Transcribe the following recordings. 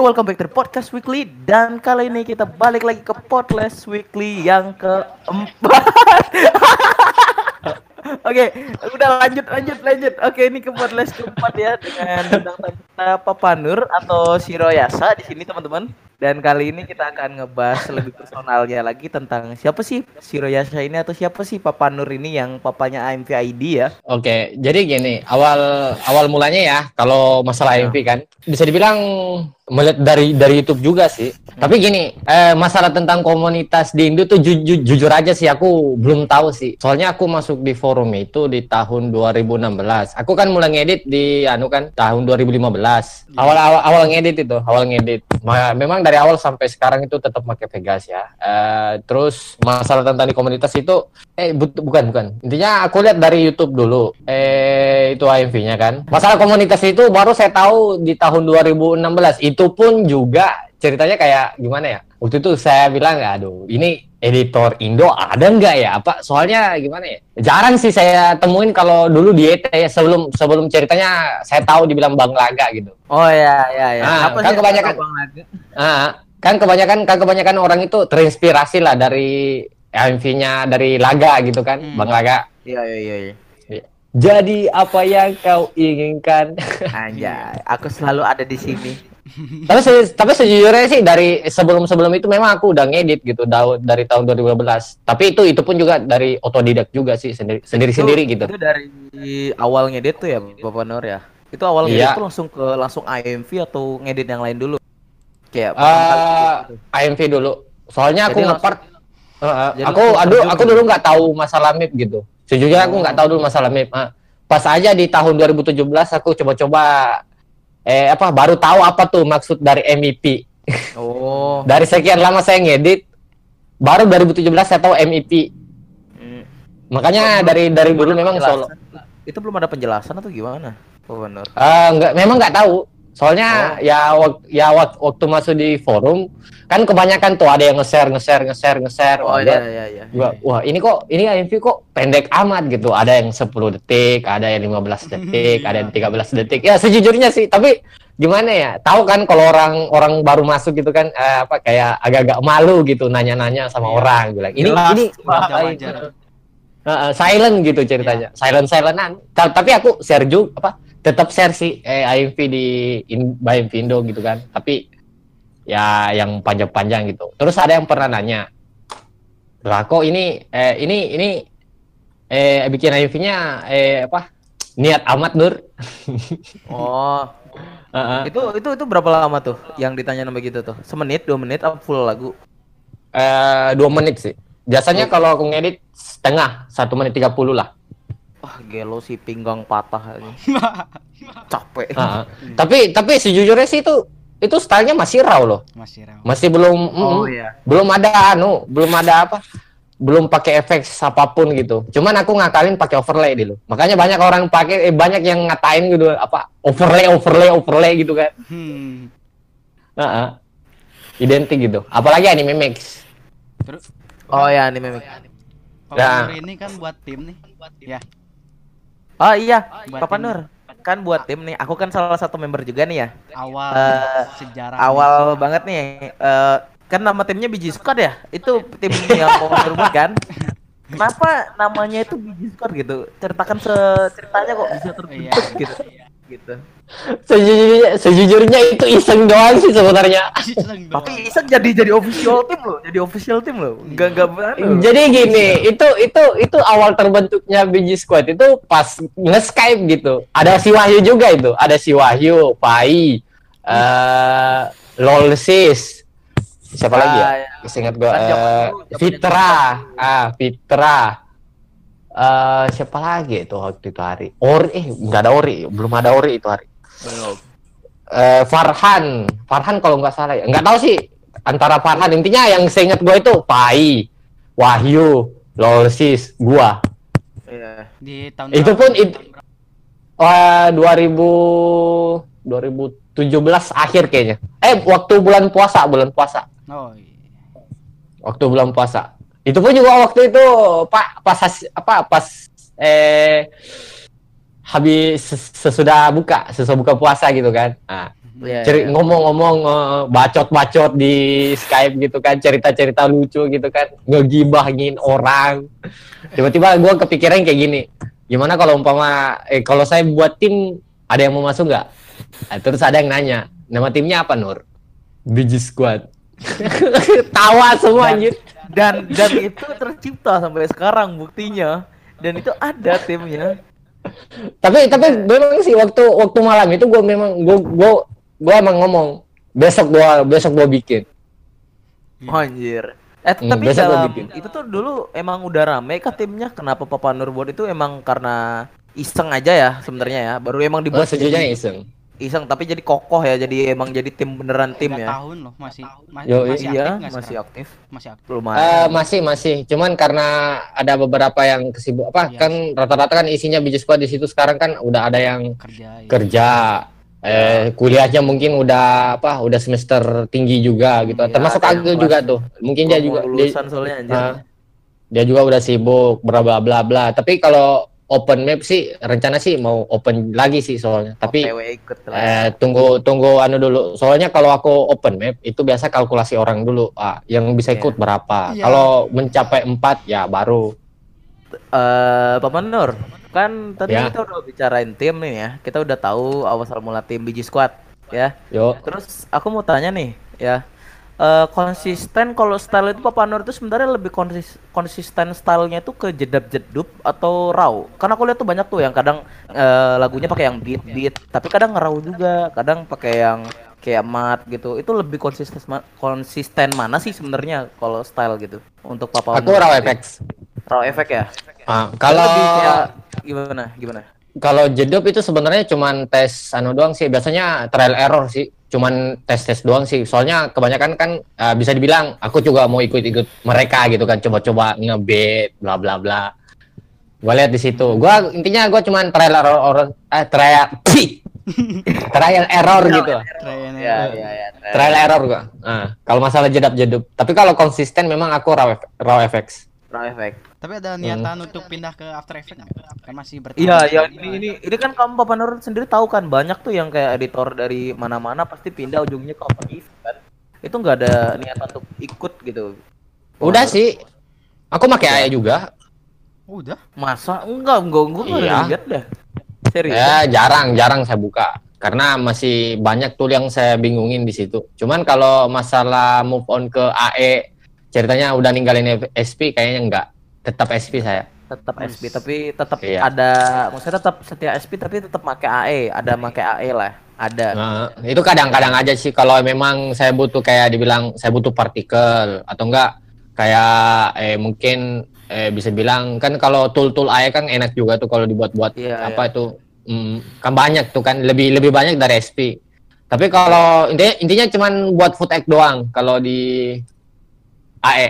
Yo, welcome back to the Podcast Weekly dan kali ini kita balik lagi ke Podcast Weekly yang keempat. Oke, udah lanjut lanjut lanjut. Oke, ini ke Podcast keempat ya dengan bintang tamu Papa Nur atau Siroyasa di sini teman-teman. Dan kali ini kita akan ngebahas lebih personalnya lagi tentang siapa sih Siroyasa ini atau siapa sih Papa Nur ini yang papanya AMV ID ya. Oke, jadi gini, awal awal mulanya ya kalau masalah AMV kan bisa dibilang melihat dari dari YouTube juga sih. Tapi gini, eh, masalah tentang komunitas di Indo tuh ju, ju, jujur aja sih aku belum tahu sih. Soalnya aku masuk di forum itu di tahun 2016. Aku kan mulai ngedit di anu kan tahun 2015. Awal awal awal ngedit itu, awal ngedit. Ma- Memang dari awal sampai sekarang itu tetap pakai Vegas ya. Eh, terus masalah tentang di komunitas itu eh bu- bukan bukan. Intinya aku lihat dari YouTube dulu. Eh itu AMV-nya kan. Masalah komunitas itu baru saya tahu di tahun 2016. Itu pun juga ceritanya kayak gimana ya? Waktu itu saya bilang, aduh, ini editor Indo ada nggak ya? Apa? Soalnya gimana ya? Jarang sih saya temuin kalau dulu di ET ya sebelum sebelum ceritanya saya tahu dibilang Bang Laga gitu. Oh ya ya ya. Ah, Apa kan kebanyakan- Bang Laga? Ah, kan kebanyakan kan kebanyakan orang itu terinspirasi lah dari AMV-nya dari Laga gitu kan, Hmm. Bang Laga. Iya iya iya. iya. Jadi apa yang kau inginkan? Anjay, aku selalu ada di sini. Tapi se- tapi sejujurnya sih dari sebelum sebelum itu memang aku udah ngedit gitu da- dari tahun 2012 tapi itu itu pun juga dari otodidak juga sih sendiri sendiri sendiri Itu- gitu Itu dari awal ngedit tuh ya, Bapak Nur ya. Itu awal Iya. ngedit tuh langsung ke langsung IMV atau ngedit yang lain dulu. Kayak Eh, pertama kali gitu. AMV dulu soalnya aku ngepart Eh, eh, jadi aku aduh aku gitu. dulu nggak tahu masalah MIP gitu sejujurnya aku Oh. nggak tahu dulu masalah MIP pas aja di tahun 2017 aku coba-coba eh apa baru tahu apa tuh maksud dari MIP Oh. dari sekian lama saya ngedit baru 2017 saya tahu MIP Hmm. makanya Oh, dari dari dulu memang solo penjelasan. Itu belum ada penjelasan atau gimana, Bapak Nur? Eh, nggak, memang nggak tahu. Soalnya ya wak- ya wak- waktu masuk di forum kan kebanyakan tuh ada yang nge-share nge-share nge-share nge-share. Oh Wah, iya gua- iya iya. gua, wah ini kok ini AMV kok pendek amat gitu. Ada yang 10 detik, ada yang 15 detik, ada yang 13 detik. Ya sejujurnya sih, tapi gimana ya? Tahu kan kalau orang orang baru masuk gitu kan eh, apa kayak agak-agak malu gitu nanya-nanya sama Iya. orang bilang. Ini Jelas, ini wajar-wajar. Heeh, silent gitu ceritanya. Silent silentan. Ta- Tapi aku share juga apa? Tetap share sih eh, IMV di in, by Indo gitu kan. Tapi ya yang panjang-panjang gitu. Terus ada yang pernah nanya, lah kok ini eh, ini ini eh bikin IMV-nya eh apa? Niat amat Nur. Oh, Heeh. itu itu itu berapa lama tuh yang ditanya nama gitu tuh? Semenit, dua menit apa full lagu? Eh, dua menit sih. Biasanya kalau aku ngedit setengah, satu menit 30 lah. Wah, gelo sih pinggang patah ini. Capek. Heeh. Tapi tapi sejujurnya sih itu itu stylenya masih raw loh. Masih raw. Masih belum Oh mm, iya. belum ada anu, belum ada apa? Belum pakai efek apa pun gitu. Cuman aku ngakalin pakai overlay dulu. Makanya banyak orang pakai eh, banyak yang ngatain gitu apa overlay overlay overlay gitu kan. Hmm. Heeh. Identik gitu. Apalagi anime mix. Terus Oh ya, ini memang. Pak Ya. Nur ini kan buat tim nih. Ya. Oh iya, Buat Papa tim. Nur. Kan buat tim nih. Aku kan salah satu member juga nih ya. Awal Eh, sejarah. Awal banget nih. eh kan nama timnya Biji Squad ya? Itu tim yang mau berbuat kan? Kenapa namanya itu Biji Squad gitu? Ceritakan ceritanya kok bisa terbentuk Iya. gitu. Gitu. Sejujurnya, sejujurnya itu iseng doang sih sebenarnya. Iseng doang. Tapi Isak jadi jadi official tim loh, jadi official tim loh. Enggak enggak anu. Jadi gini, itu itu itu awal terbentuknya Biji Squad itu pas nge-Skype gitu. Ada si Wahyu juga itu, ada si Wahyu, Pai, eh Lolsis. Siapa lagi ya? Ah, ya. Ingat gua zaman Fitra. Ah, Fitra. Eh siapa lagi itu waktu itu hari? Ori eh enggak ada Ori, belum ada Ori itu hari. Belum. Eh Farhan, Farhan kalau nggak salah ya, nggak tahu sih antara Farhan intinya yang seingat gue itu Pai, Wahyu, Lolsis, gua. Iya. Di tahun Itu pun it, wah 2000 2017 akhir kayaknya. Eh waktu bulan puasa, bulan puasa. Oh. iya. Waktu bulan puasa. Itu pun juga waktu itu Pak pas has- apa pas eh habis ses- sesudah buka, sesudah buka puasa gitu kan. Nah, Iya, Ceri- iya. ngomong-ngomong eh, bacot-bacot di Skype gitu kan cerita-cerita lucu gitu kan ngegibahin orang. Tiba-tiba gue kepikiran kayak gini gimana kalau umpama eh kalau saya buat tim ada yang mau masuk nggak? Nah, terus ada yang nanya nama timnya apa Nur? Biji Squad. Tawa semua anjir Dan dan itu tercipta sampai sekarang buktinya. Dan itu ada timnya. tapi tapi memang sih waktu waktu malam itu gue memang gue gue gue emang ngomong besok gua besok gua bikin Anjir. Eh Hmm, tapi dalam bikin. itu tuh dulu emang udah rame kah timnya? Kenapa Papa Nur buat itu emang karena iseng aja ya sebenarnya ya. Baru emang gue dibuat sejujurnya jadi iseng iseng tapi jadi kokoh ya. Jadi emang jadi tim beneran tim ya. tahun loh masih ma- Yo, masih iya, aktif masih sekarang? aktif. masih aktif. Eh, Lumayan. masih masih cuman karena ada beberapa yang kesibuk apa Iya. kan rata-rata kan isinya biji squad di situ sekarang kan udah ada yang kerja ya. kerja eh kuliahnya mungkin udah apa udah semester tinggi juga gitu Iya, termasuk Agil juga tuh mungkin dia juga dia, soalnya anjir. Ah, dia juga udah sibuk bla bla bla bla tapi kalau open map sih rencana sih mau open lagi sih soalnya tapi OTW ikut lah. Eh, tunggu tunggu anu dulu. Soalnya kalau aku open map itu biasa kalkulasi orang dulu. Ah, yang bisa ikut berapa. Iya. Kalau mencapai empat ya baru. Eh, Papa Nur, kan tadi Ya. kita udah bicarain tim nih ya. Kita udah tahu awal mula tim Biji Squad ya. Yuk. Terus aku mau tanya nih, ya. Eh, konsisten kalau style itu Papa Nur itu sebenarnya lebih konsis konsisten stylenya itu ke jedab-jedup atau raw? Karena aku lihat tuh banyak tuh yang kadang eh, lagunya pakai yang beat beat, tapi kadang raw juga, kadang pakai yang kayak mat gitu. Itu lebih konsisten ma- konsisten mana sih sebenarnya kalau style gitu untuk Papa Aku Nur raw? FX. Raw efek ya? Ah, Lebih kalau kayak gimana? Gimana? kalau jedup itu sebenarnya cuman tes anu doang sih. Biasanya trial error sih. Cuman tes-tes doang sih. Soalnya kebanyakan kan eh, bisa dibilang aku juga mau ikut-ikut mereka gitu kan. Coba-coba ngebet bla bla bla. Gua lihat di situ. Gua intinya gua cuman trial error eh trial trial error gitu. Keren Ya, ya, ya. Trial error gua. Nah, kalau masalah jedap-jedup. Tapi kalau konsisten memang aku raw, raw FX. Raw efek. Tapi ada niatan untuk pindah ke After Effects nggak? Kan masih bertahan. Iya, ya ini ini ini kan kamu Papa Nur sendiri tahu kan banyak tuh yang kayak editor dari mana-mana pasti pindah ujungnya ke Open If kan. Itu nggak ada niatan untuk ikut gitu. Udah sih. Aku pakai AE juga. Oh, udah. Masa enggak enggak enggak enggak Iya. lihat dah. Serius. Ya, jarang, jarang saya buka. Karena masih banyak tool yang saya bingungin di situ. Cuman kalau masalah move on ke AE, ceritanya udah ninggalin SP kayaknya enggak. Tetap SP saya. Tetap SP tapi tetap Iya. ada maksudnya tetap setia SP tapi tetap pakai AE, ada pakai AE lah. Ada. Nah, itu kadang-kadang aja sih kalau memang saya butuh kayak dibilang saya butuh partikel atau enggak kayak eh mungkin eh bisa bilang kan kalau tool-tool AE kan enak juga tuh kalau dibuat-buat Iya, apa itu mm, kan banyak tuh kan lebih lebih banyak dari SP. Tapi kalau intinya intinya cuman buat food egg doang kalau di AE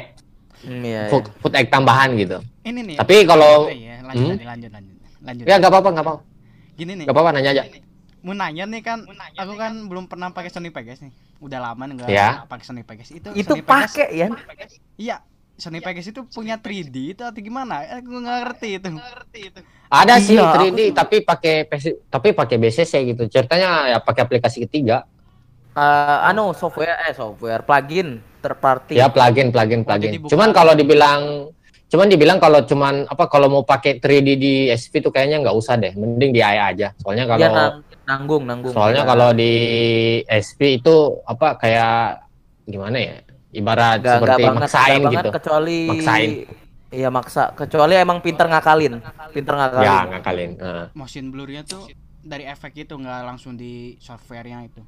Hmm, iya, iya. food, food egg tambahan gitu. Ini nih. Tapi kalau- Oh, iya, lanjut, Hmm? lanjut, lanjut, lanjut. Ya nggak apa-apa nggak apa-apa Gini nih. nggak apa-apa nanya aja. Mau nanya nih kan, aku kan belum pernah pakai Sony Vegas nih. Udah lama nih nggak Ya. pakai Sony Vegas. Itu Itu pakai ya. Iya. Sony Vegas itu punya 3D itu atau gimana? Eh, Aku nggak ngerti itu. Ada sih Iya, 3D tapi pakai PC tapi pakai BCC gitu. Ceritanya ya pakai aplikasi ketiga. Eh, anu software eh software plugin terparty. Ya plugin plugin plugin. jadi bukan- Cuman kalau dibilang cuman dibilang kalau cuman apa kalau mau pakai 3D di SP tuh kayaknya nggak usah deh. Mending di AI aja. Soalnya Iya, kalau nang- nanggung nanggung. soalnya Ya. kalau di SP itu apa kayak gimana ya? Ibarat nggak seperti banget, maksain banget gitu. kecuali Maksain. Iya maksa, kecuali emang pinter ngakalin, pinter ngakalin. Ya ngakalin. Heeh. Motion blur-nya tuh dari efek itu nggak langsung di software-nya itu.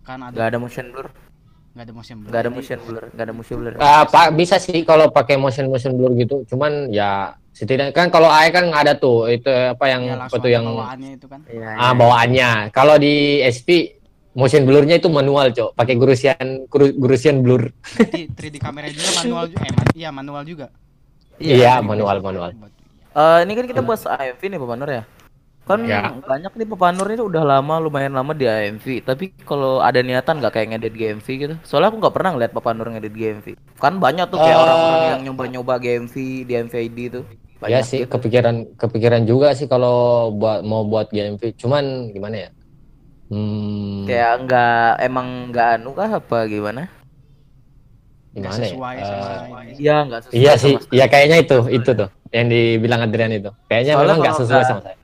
Kan ada Gak ada motion blur, nggak ada motion blur. gak ada Jadi, motion blur, gak ada motion blur. Ah, Pak bisa sih kalau pakai motion motion blur gitu. Cuman ya setidaknya kan kalau AI kan nggak ada tuh itu apa yang ya apa langsung tuh ada yang bawaannya itu kan. Iya, ah iya. bawaannya. Kalau di SP motion blurnya itu manual, Cok. Pakai gurusian guru- gurusian blur. Di 3D kamera juga manual juga. Eh, man- iya manual juga. Iya, Dari manual basic. manual. Eh, ini kan kita bahas AMV nih Pak Nur ya. Kan Ya. banyak nih Pak Nur ini udah lama, lumayan lama di AMV. Tapi kalau ada niatan nggak kayak ngedit GMV gitu? Soalnya aku nggak pernah ngeliat Pak Nur ngedit GMV. Kan banyak tuh kayak Eh. orang-orang yang nyoba-nyoba GMV di MVID itu. Ya sih, kepikiran kepikiran juga sih kalau buat mau buat GMV. Cuman gimana ya? Hmm, Kayak nggak emang nggak anu kah apa gimana? Gimana ya? sesuai sama Eh, ini. Iya nggak sesuai. Iya sih, sama- ya kayaknya itu, itu tuh yang dibilang Adrian itu. Kayaknya Soalnya memang nggak sesuai nggak- sama saya.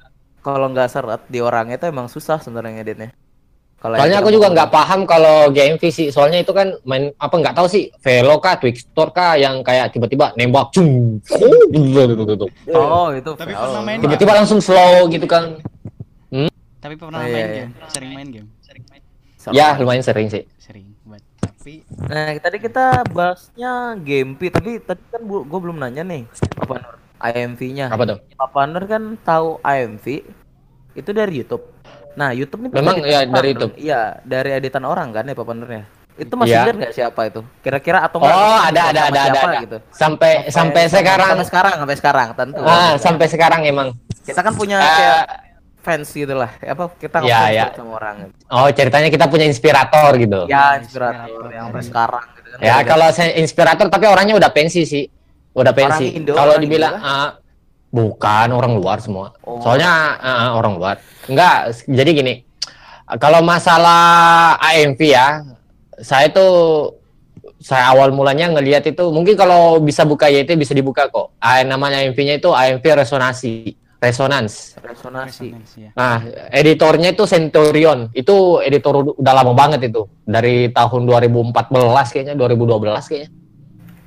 Kalau nggak seret di orangnya itu emang susah sebenarnya ngeditnya. Kalau Soalnya aku juga nggak paham kalau GMV sih. Soalnya itu kan main apa nggak tahu sih, Velo kah, Twixtor kah yang kayak tiba-tiba nembak, cung, Oh itu. Tapi Vel. pernah main tiba-tiba langsung slow gitu kan. Tapi pernah Oh, iya, main iya. game, sering main game. Seru. Ya lumayan sering sih. Sering buat. Tapi Nah tadi kita bahasnya game P, tapi tadi kan gue belum nanya nih Nur IMV-nya. Apa tuh? Papa Nur kan tahu IMV itu dari YouTube. Nah YouTube nih Memang, ya, dari. YouTube. Iya dari editan orang kan ya Papa Nur ya. Itu masih Iya. ingat nggak siapa itu? Kira-kira atau Oh nggak ada ada ada siapa ada, ada. gitu. Sampai sampai sekarang. Sampai sekarang, sampai sekarang tentu. Ah sampai sekarang emang. Kita kan punya Eh, kayak fans gitu lah. Apa kita Iya, ngefans iya. sama orang. Oh ceritanya kita punya inspirator gitu. Ya, inspirator. inspirator yang sampai sekarang gitu kan. Ya kalau saya inspirator tapi orangnya udah pensi sih. Udah pensi. Kalau dibilang ah, bukan orang luar semua. Oh. Soalnya ah, orang luar. Enggak, jadi gini. Kalau masalah AMV ya, saya tuh saya awal mulanya ngelihat itu mungkin kalau bisa buka YT bisa dibuka kok. Ah, namanya AMV-nya itu AMV resonansi, resonance. resonasi. resonance ya. Nah, editornya itu Centurion. Itu editor udah lama banget itu. Dari tahun 2014 kayaknya, 2012 kayaknya.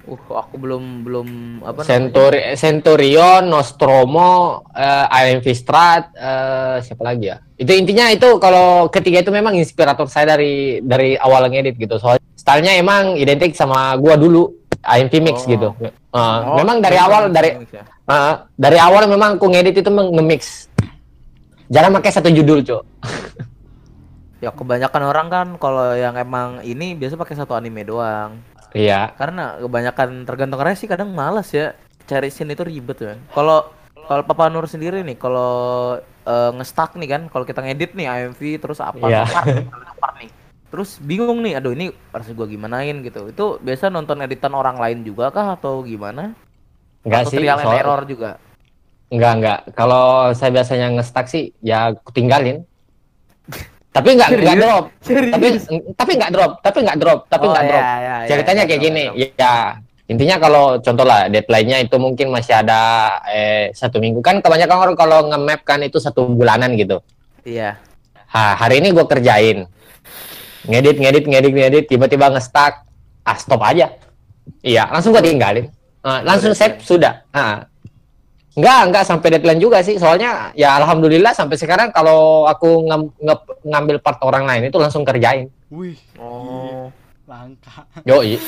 Uh, aku belum belum apa namanya? Centuri Centurion, Nostromo, eh, AMV Strat, eh, siapa lagi ya? Itu intinya itu kalau ketiga itu memang inspirator saya dari dari awal ngedit gitu. Soalnya stylenya emang identik sama gua dulu AMV mix Oh. gitu. Eh, Oh, memang dari gitu, awal gitu, dari eh, dari awal memang aku ngedit itu nge-mix. Jangan pakai satu judul, Cok. Ya kebanyakan orang kan kalau yang emang ini biasa pakai satu anime doang. Iya. Karena kebanyakan tergantung karya sih kadang malas ya cari scene itu ribet kan. Kalau kalau Papa Nur sendiri nih kalau eh, nge-stuck nih kan kalau kita ngedit nih AMV terus apa Iya. apa, apa nih. Terus bingung nih, aduh ini harus gua gimanain gitu. Itu biasa nonton editan orang lain juga kah atau gimana? Enggak atau sih. trial soal- error juga. Enggak, enggak. Kalau saya biasanya nge-stuck sih, ya tinggalin. tapi enggak, enggak Serius? drop. Serius? Tapi tapi enggak drop, tapi enggak drop, tapi Oh, enggak iya, drop. iya, iya, Ceritanya iya, kayak iya, gini, ya. Intinya kalau contoh lah deadline-nya itu mungkin masih ada eh, satu minggu kan kebanyakan orang kalau nge-map kan itu satu bulanan gitu. Iya. Ha, hari ini gue kerjain, ngedit, ngedit, ngedit, ngedit, tiba-tiba nge-stuck, ah stop aja. Iya, langsung gue tinggalin, Ah, langsung save sudah. Ah. Enggak, enggak sampai deadline juga sih. Soalnya ya alhamdulillah sampai sekarang kalau aku ngam- nge- ngambil part orang lain itu langsung kerjain. Wih, Oh, langka. Yoi.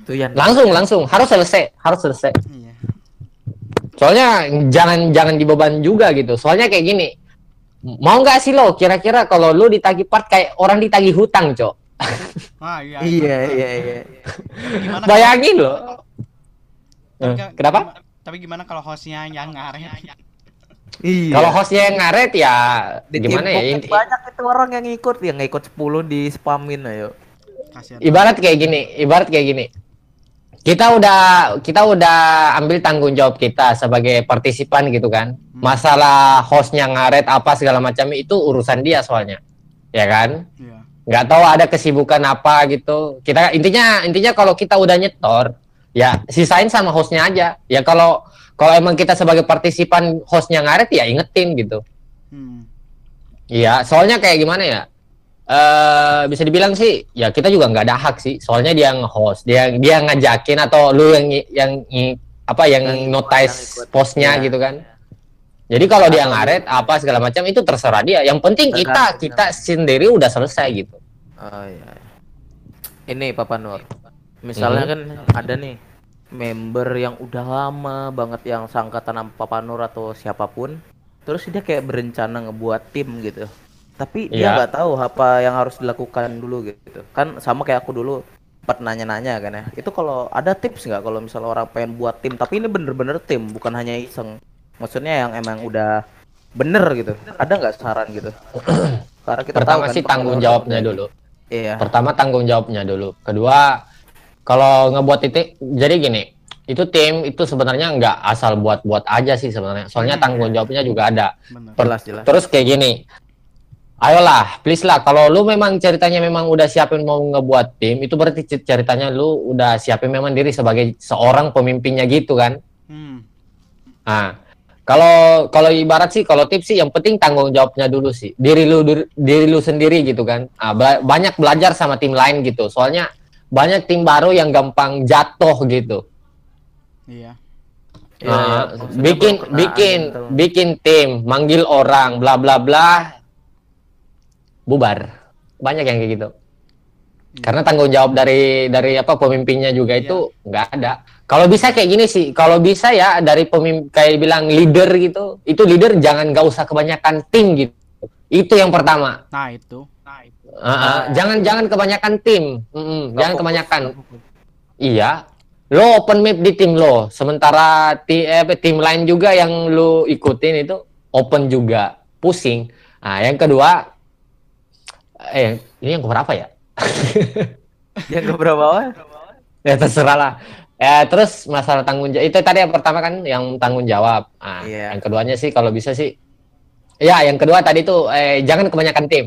itu yang Langsung, langsung. Harus selesai, harus selesai. Iya. Soalnya jangan jangan dibeban juga gitu. Soalnya kayak gini. Mau nggak sih lo kira-kira kalau lo ditagih part kayak orang ditagih hutang, Cok? Ah, iya. Iya, iya, iya. Gimana Bayangin lo. Eh, Kenapa? Tapi gimana kalau hostnya yang ngaret? Iya. Kalau hostnya yang ngaret ya Di gimana ya? Inti- banyak itu orang yang ngikut, yang ngikut 10 di spamin ayo. Kasihan. ibarat kayak gini, ibarat kayak gini. Kita udah kita udah ambil tanggung jawab kita sebagai partisipan gitu kan. Masalah hostnya ngaret apa segala macam itu urusan dia soalnya. Ya kan? Iya. nggak tahu ada kesibukan apa gitu. Kita intinya intinya kalau kita udah nyetor, ya sisain sama hostnya aja. Ya kalau kalau emang kita sebagai partisipan hostnya ngaret ya ingetin gitu. Hmm. Iya, soalnya kayak gimana ya? Eh bisa dibilang sih, ya kita juga nggak ada hak sih. Soalnya dia nge-host, dia dia ngajakin atau lu yang yang apa yang Yang ikut, notice yang postnya Iya. gitu kan. Jadi kalau dia ngaret apa segala macam itu terserah dia. Yang penting kita kita sendiri udah selesai gitu. Oh iya. Ini Papa Nur. Misalnya Mhm. kan ada nih member yang udah lama banget yang sangkatan sama Papa Nur atau siapa pun. Terus dia kayak berencana ngebuat tim gitu. Tapi dia Iya. nggak tahu apa yang harus dilakukan dulu gitu. Kan sama kayak aku dulu sempat nanya-nanya kan ya. Itu kalau ada tips nggak kalau misalnya orang pengen buat tim, tapi ini bener-bener tim, bukan hanya iseng. Maksudnya yang emang udah bener gitu. Ada nggak saran gitu? Karena kita Pertama tahu kan sih tanggung jawabnya dulu. Iya. Pertama tanggung jawabnya dulu. Kedua, kalau ngebuat titik, jadi gini, itu tim itu sebenarnya nggak asal buat-buat aja sih sebenarnya. Soalnya Hmm. tanggung jawabnya juga ada. Bener. Per- Jelas jelas. Terus kayak gini, Ayolah, please lah. Kalau lu memang ceritanya memang udah siapin mau ngebuat tim, itu berarti cer- ceritanya lu udah siapin memang diri sebagai seorang pemimpinnya gitu kan. Hmm. Nah, kalau kalau ibarat sih, kalau tips sih yang penting tanggung jawabnya dulu sih. Diri lu diri, diri lu sendiri gitu kan. Ah, bela- banyak belajar sama tim lain gitu. Soalnya banyak tim baru yang gampang jatuh gitu. Iya. Iya, Ah, iya, maksudnya bikin bikin gitu. bikin tim, manggil orang, bla bla bla, bubar. Banyak yang kayak gitu. Karena tanggung jawab dari dari apa pemimpinnya juga Iya. itu nggak ada. Kalau bisa kayak gini sih, kalau bisa ya dari pemimpin kayak bilang leader gitu, itu leader jangan nggak usah kebanyakan tim gitu. Itu yang pertama. Nah, itu. Ah, ah, jangan jangan kebanyakan tim, Mm-mm, Nggak jangan fokus, kebanyakan. Iya. Lo open map di tim lo, sementara ti, eh, tim lain juga yang lo ikutin itu open juga, pusing. Nah, yang kedua, eh ini yang keberapa ya? Yang keberapa? Wak? ya terserah lah. Ya, terus masalah tanggung jawab itu tadi yang pertama kan yang tanggung jawab. Nah, Iya. yang keduanya sih kalau bisa sih, ya yang kedua tadi tuh eh, jangan kebanyakan tim.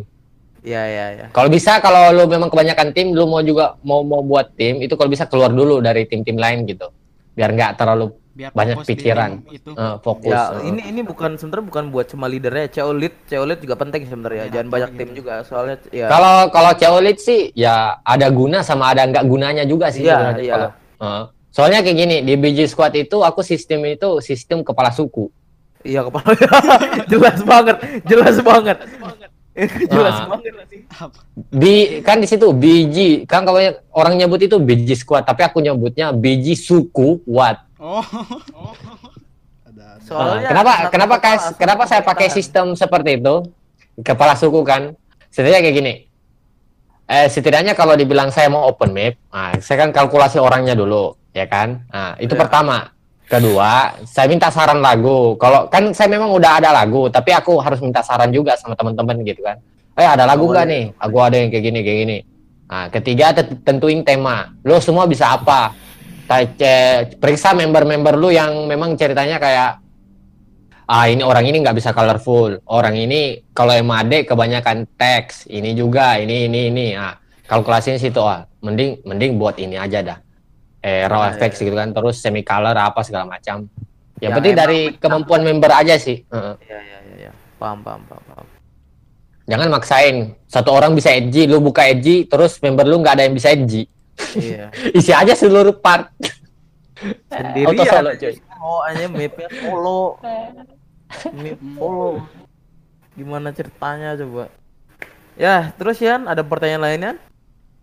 Iya, iya, iya. Kalau bisa kalau lu memang kebanyakan tim, lu mau juga mau mau buat tim itu kalau bisa keluar dulu dari tim-tim lain gitu. Biar nggak terlalu Biar Banyak pikiran. Itu. eh, fokus. Ya, Eh. ini ini bukan sebenarnya bukan buat cuma leadernya, CO lead, CO lead juga penting sebenarnya. Iya, Jangan banyak gitu. tim juga, soalnya ya. Kalau kalau Ceolit sih ya ada guna sama ada nggak gunanya juga sih Iya, sebenarnya iya. Eh, soalnya kayak gini di BG Squad itu aku sistem itu sistem kepala suku. Iya kepala jelas banget, jelas banget. jelas Ah. banget sih. Di kan di situ BG kan kalau orang nyebut itu BG Squad tapi aku nyebutnya BG suku what. Oh. Ada ada. Soalnya Nah, kenapa satu kenapa satu kenapa saya pakai sistem seperti itu kepala suku kan setidaknya kayak gini eh setidaknya kalau dibilang saya mau open map nah, saya kan kalkulasi orangnya dulu ya kan nah itu Iya. pertama kedua saya minta saran lagu. Kalau kan saya memang udah ada lagu tapi aku harus minta saran juga sama teman-teman gitu kan. Eh ada lagu Oh, nggak nih? aku ada yang kayak gini kayak gini. Nah ketiga tentuin tema. Lo semua bisa apa? Periksa member-member lu yang memang ceritanya kayak ah ini orang ini nggak bisa colorful. Orang ini kalau MAD kebanyakan teks. Ini juga ini ini ini. Ah kalkulasinya situ ah. Mending mending buat ini aja dah eh raw Ah, effects iya, gitu kan terus semi color apa segala macam yang Yang penting dari kemampuan member aja sih Heeh. Iya, iya, iya, iya. Paham, paham, paham, paham. jangan maksain satu orang bisa edgy lu buka edgy terus member lu nggak ada yang bisa edgy Iya. isi aja seluruh part Sendirian. Auto solo, cuy. Oh, hanya mapnya solo. Map solo. Gimana ceritanya coba? Ya, terus Yan, ada pertanyaan lainnya?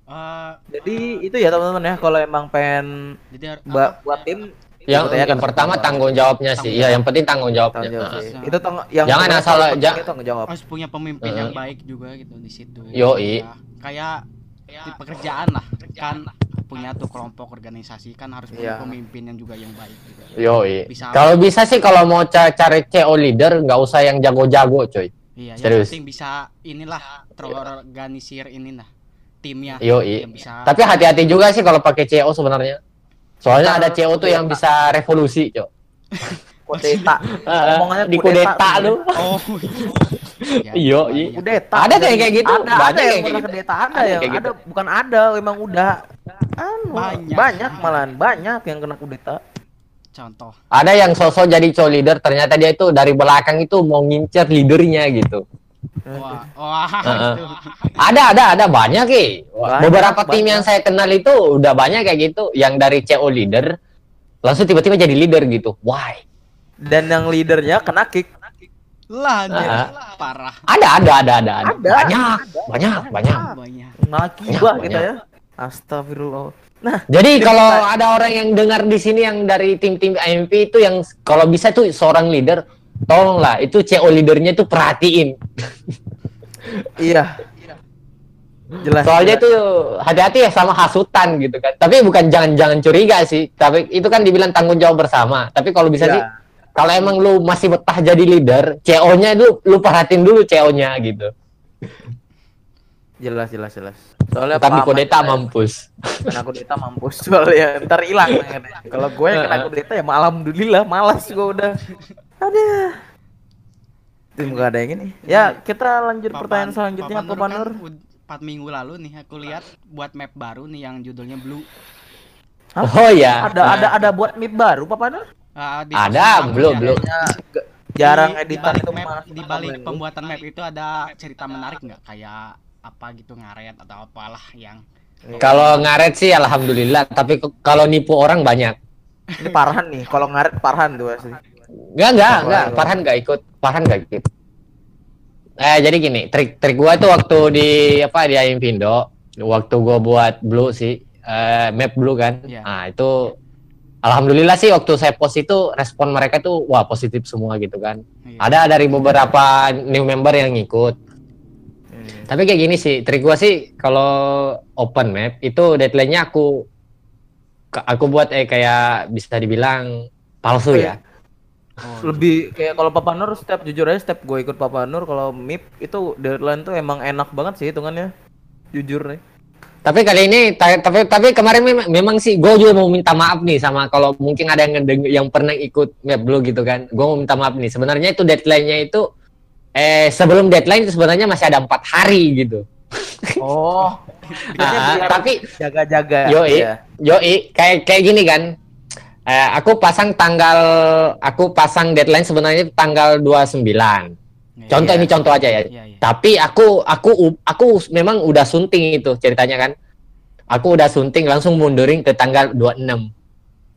Eh, Jadi itu ya teman-teman ya, kalau emang pengen jadi apa? buat tim yang aja yang kan pertama tanggung jawabnya sih Tanggung iya jawab. yang penting tanggung jawabnya tanggung jawab Heeh. sih. Nah. Itu tang- yang Jangan asal ja- tanggung jawab. harus punya pemimpin yang Heeh. baik juga gitu di situ. Yoi. Ya, kayak di pekerjaan lah kan punya tuh kelompok organisasi kan harus punya Iya. pemimpin yang juga yang baik juga. Yoi. Bisa. Kalau bisa sih kalau mau ca- cari CO leader nggak usah yang jago-jago, coy. Iya, yang Serius. penting bisa inilah terorganisir ini lah timnya. Yoi. Yang bisa Tapi hati-hati juga sih kalau pakai CO sebenarnya. Soalnya ada CO tuh yang kudeta. bisa revolusi, coy. Kudeta. Omongannya di kudeta lu. Oh. Ya, Iya, banyak. iya. Kudeta. Ada tuh yang kayak gitu. Ada, Banyak ada yang pernah kayak gitu. kudeta, ada, kayak ada gitu. bukan ada, emang udah anu, Banyak. banyak malahan, banyak yang kena kudeta. Contoh. Ada yang sosok jadi CO leader, ternyata dia itu dari belakang itu mau ngincer leadernya gitu. Wah, wah. Ada, ada, ada banyak ki. Banyak, Beberapa tim banyak. yang saya kenal itu udah banyak kayak gitu, yang dari CO leader langsung tiba-tiba jadi leader gitu. Why? Dan yang leadernya kena kick. Lah anjir. Ah. Parah. Ada, ada, ada, ada, ada. Ada. Banyak, banyak, banyak. Banyak. Banyak, kita banyak. ya. Astagfirullah. Nah, Jadi Tim kalau kita- ada orang yang dengar di sini yang dari tim-tim IMP itu yang kalau bisa tuh seorang leader, tolonglah itu CO leadernya tuh perhatiin. iya. Jelas. Soalnya jelas. tuh hati-hati ya sama hasutan gitu kan. Tapi bukan jangan-jangan curiga sih. Tapi itu kan dibilang tanggung jawab bersama. Tapi kalau bisa Iya. sih kalau emang lu masih betah jadi leader, CO-nya lu lu perhatiin dulu CO-nya gitu. Jelas, jelas, jelas. Soalnya Tapi kudeta ya. mampus. kena kudeta mampus soalnya ntar hilang kalau gue yang kena kudeta ya alhamdulillah malas gue udah ada tim gak ada yang ini. Ya, kita lanjut Papan- pertanyaan selanjutnya Papan Papa Nur Nur. kan ud- 4 minggu lalu nih aku lihat buat map baru nih yang judulnya Blue. Hah? Oh ya. Ada ada ada buat mip baru Papa Nur? Ah, di Ada, belum, belum. ya. Kayaknya g- jarang Di- editan di itu balik map, di ke balik pembuatan map itu ada cerita menarik nggak kayak apa gitu ngaret atau apalah yang Kalau ngaret sih alhamdulillah, tapi ke- kalau nipu orang banyak. Ini Parhan nih, kalau ngaret Parhan tuh asli. Enggak, enggak, enggak. itu? Farhan enggak ikut. Farhan enggak ikut. Eh, jadi gini, trik trik gua tuh waktu di apa di Aimpindo, waktu gua buat blue sih, eh, map blue kan. Iya. Nah, itu alhamdulillah sih waktu saya post itu respon mereka tuh wah positif semua gitu kan. Iya. Ada dari beberapa new member yang ngikut. Tapi kayak gini sih, trik gua sih kalau open map itu deadline-nya aku aku buat eh kayak bisa dibilang palsu ya. Lebih kayak kalau Papa Nur step jujur aja step gue ikut Papa Nur kalau mip itu deadline tuh emang enak banget sih hitungannya. Jujur nih. Tapi kali ini ta- tapi tapi kemarin memang, memang sih gue juga mau minta maaf nih sama kalau mungkin ada yang ngedeng yang pernah ikut map blue gitu kan. Gue mau minta maaf nih. Sebenarnya itu deadline-nya itu eh sebelum deadline itu sebenarnya masih ada empat hari gitu. Oh. Ah, tapi jaga-jaga. Yoi, ya. yoi, kayak kayak gini kan. Eh, aku pasang tanggal, aku pasang deadline sebenarnya tanggal 29. Iya, Contoh Iya. ini contoh aja ya. Iya, iya. Tapi aku aku aku memang udah sunting itu ceritanya kan. Aku udah sunting langsung mundurin ke tanggal 26.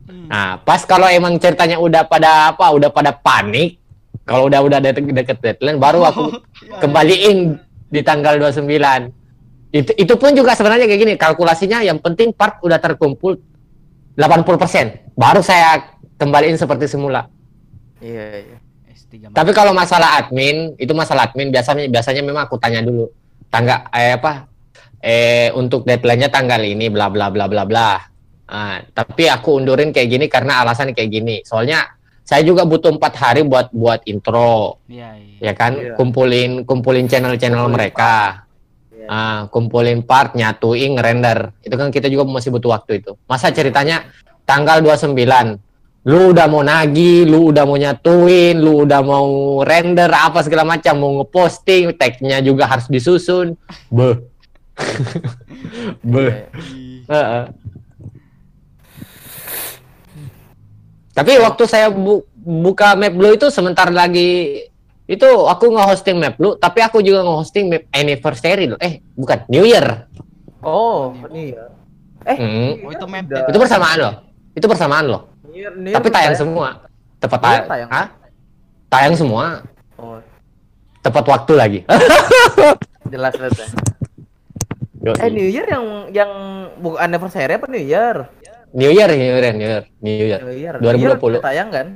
Hmm. Nah, pas kalau emang ceritanya udah pada apa, udah pada panik, kalau udah udah deket, deket deadline baru aku kembaliin di tanggal 29. Itu itu pun juga sebenarnya kayak gini, kalkulasinya yang penting part udah terkumpul 80%, baru saya kembaliin seperti semula. Iya, iya. S3 Tapi kalau masalah admin, itu masalah admin biasanya biasanya memang aku tanya dulu. Tangga eh apa? Eh untuk deadline-nya tanggal ini bla bla bla bla bla. Ah, tapi aku undurin kayak gini karena alasan kayak gini. Soalnya saya juga butuh empat hari buat buat intro, Iya, iya. ya kan? Iya. Kumpulin kumpulin channel-channel mereka. Iya. Ah, kumpulin part, nyatuin, render. Itu kan kita juga masih butuh waktu itu. Masa ceritanya tanggal 29 lu udah mau nagi, lu udah mau nyatuin, lu udah mau render apa segala macam, mau ngeposting, tagnya juga harus disusun. Beh. Beh. Iya. Tapi waktu saya bu- buka map blue itu sebentar lagi itu aku nge-hosting map blue, tapi aku juga nge-hosting map anniversary loh. Eh, bukan New Year. Oh, ini ya. Eh, Hmm. Oh, itu map Udah. Itu bersamaan loh. Itu bersamaan loh. Tapi tayang tayang. semua. Tepat tayang. tayang. Hah? Tayang semua. Oh, Tepat waktu lagi. jelas jelas. ya. Yoi. Eh, New Year yang yang bukan anniversary apa New Year? New Year, New Year, New Year, New Year. New Year. 2020. Year tayang kan?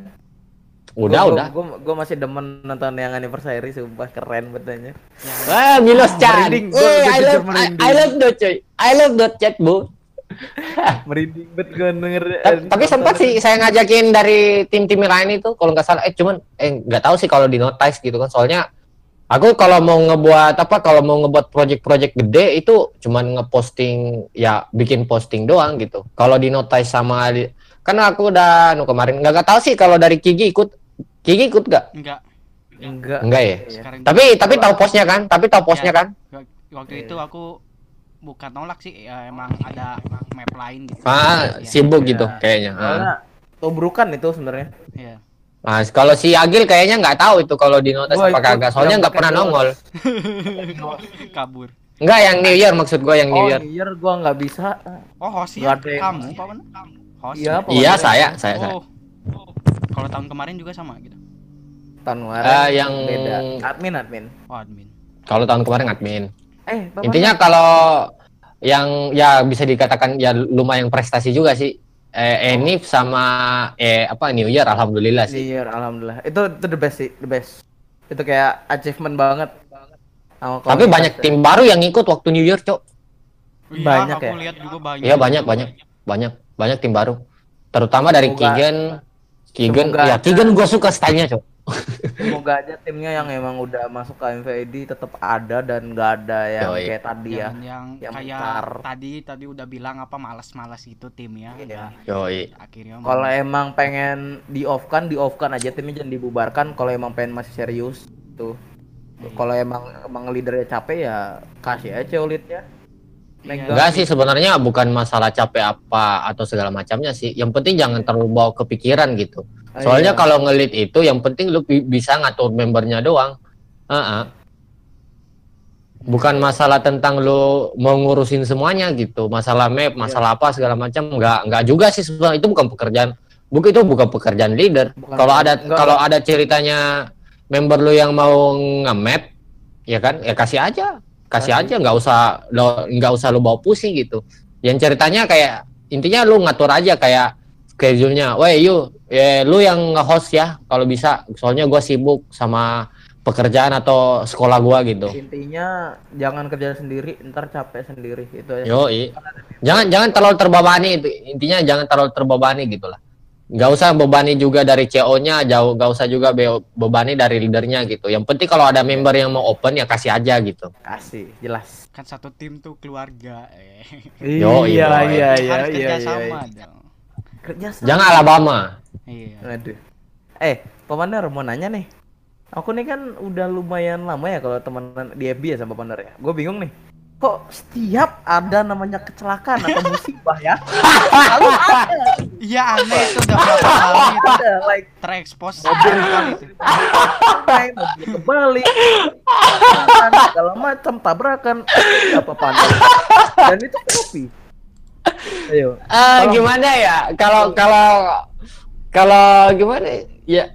Udah, Gua- udah. Gua, gua, gua masih demen nonton yang anniversary sumpah keren betanya. Wah, Milos Chan. Merinding, gua- Eh, gua I love, I. I love dot coy. I love dot chat, Bu. Merinding bet gua denger. Ta- Tapi sempat sih saya ngajakin dari tim-tim lain itu kalau nggak salah eh cuman eh nggak tahu sih kalau di notice gitu kan soalnya aku kalau mau ngebuat apa kalau mau ngebuat project-project gede itu cuman ngeposting ya bikin posting doang gitu. Kalau di notice sama karena aku udah nu kemarin nggak nggak tahu sih kalau dari Kiki ikut Kiki ikut nggak? enggak. Enggak. Enggak ya. Iya. Sekarang Tapi tapi tahu posnya kan? Tapi tahu posnya Ya. kan? waktu Iya. itu aku bukan nolak sih, ya, emang ada map lain gitu. Ah, Iya. sibuk Iya. gitu kayaknya. Ah. Soalnya tobrukan itu sebenarnya. Iya. Nah, kalau si Agil kayaknya nggak tahu itu kalau di Gua apa kagak. Soalnya nggak pernah nongol. Kabur. Enggak yang New Year maksud gua yang New oh, Year. New Year gua nggak bisa. Oh, host Nggak ya? ada yang- Kamu, Pak Man? Host. Iya, ya? Iya, saya, saya, saya. Oh. Kalau tahun kemarin juga sama gitu. Tahun kemarin Eh, yang- beda. Admin admin. Oh, admin. Kalau tahun kemarin admin. Eh, Bapak Intinya kalau yang ya bisa dikatakan ya lumayan prestasi juga sih. Eh, Enif sama eh apa New Year alhamdulillah New sih. Year, alhamdulillah. Itu itu the best sih, the best. Itu kayak achievement banget. Sama Tapi banyak ya. tim baru yang ikut waktu New Year, Cok. Iya, Banyak aku ya? lihat juga banyak. Iya, banyak banyak banyak banyak tim baru. Terutama dari Kigen. Kigen, semoga ya aja. Kigen gue suka stylenya, Cok. Semoga aja timnya yang emang udah masuk ke MVID tetap ada dan nggak ada yang Yoi. kayak tadi ya. Yang, yang, Yang kayak tadi tadi udah bilang apa malas-malas gitu timnya. Iya. Yoi. Akhirnya Kalau emang pengen di off kan, di off kan aja timnya jangan dibubarkan. Kalau emang pengen masih serius, tuh kalau emang emang leadernya capek ya kasih aja ulitnya Iya. Enggak sih sebenarnya bukan masalah capek apa atau segala macamnya sih. Yang penting jangan terlalu bawa kepikiran gitu. Ah, Soalnya iya. kalau ngelit itu yang penting lu bi- bisa ngatur membernya doang. Heeh. Bukan masalah tentang lu mau ngurusin semuanya gitu. Masalah map, masalah apa segala macam enggak enggak juga sih sebenarnya itu bukan pekerjaan. Bukan itu bukan pekerjaan leader. Kalau ada kalau ada ceritanya member lu yang mau nge-map ya kan ya kasih aja kasih aja nggak usah lo nggak usah lu bawa pusing gitu. Yang ceritanya kayak intinya lu ngatur aja kayak schedule-nya. Weh yuk ya lu yang nge-host ya kalau bisa. Soalnya gua sibuk sama pekerjaan atau sekolah gua gitu. Intinya jangan kerja sendiri ntar capek sendiri itu aja yo jangan jangan terlalu terbebani itu. Intinya jangan terlalu terbebani gitu lah nggak usah bebani juga dari CO-nya jauh nggak usah juga be- bebani dari leadernya gitu yang penting kalau ada member yang mau open ya kasih aja gitu kasih jelas Kan satu tim tuh keluarga. Eh. Yo, iya iya, iya iya Harus iya kerja iya, sama iya. dong. kerja sama jangan Alabama Iya. Aduh. Eh, Komander mau nanya nih. Aku nih kan udah lumayan lama ya kalau temenan di FB ya sama Komander ya. Gue bingung nih. Kok setiap ada namanya kecelakaan atau musibah ya? Selalu ada. Iya aneh itu udah berapa kali itu Ada like terekspos Mobil. kali mobil kebalik, segala macam tabrakan apa panas. Dan itu kopi. Ayo. Tolong. gimana ya? Kalau kalau kalau gimana ya?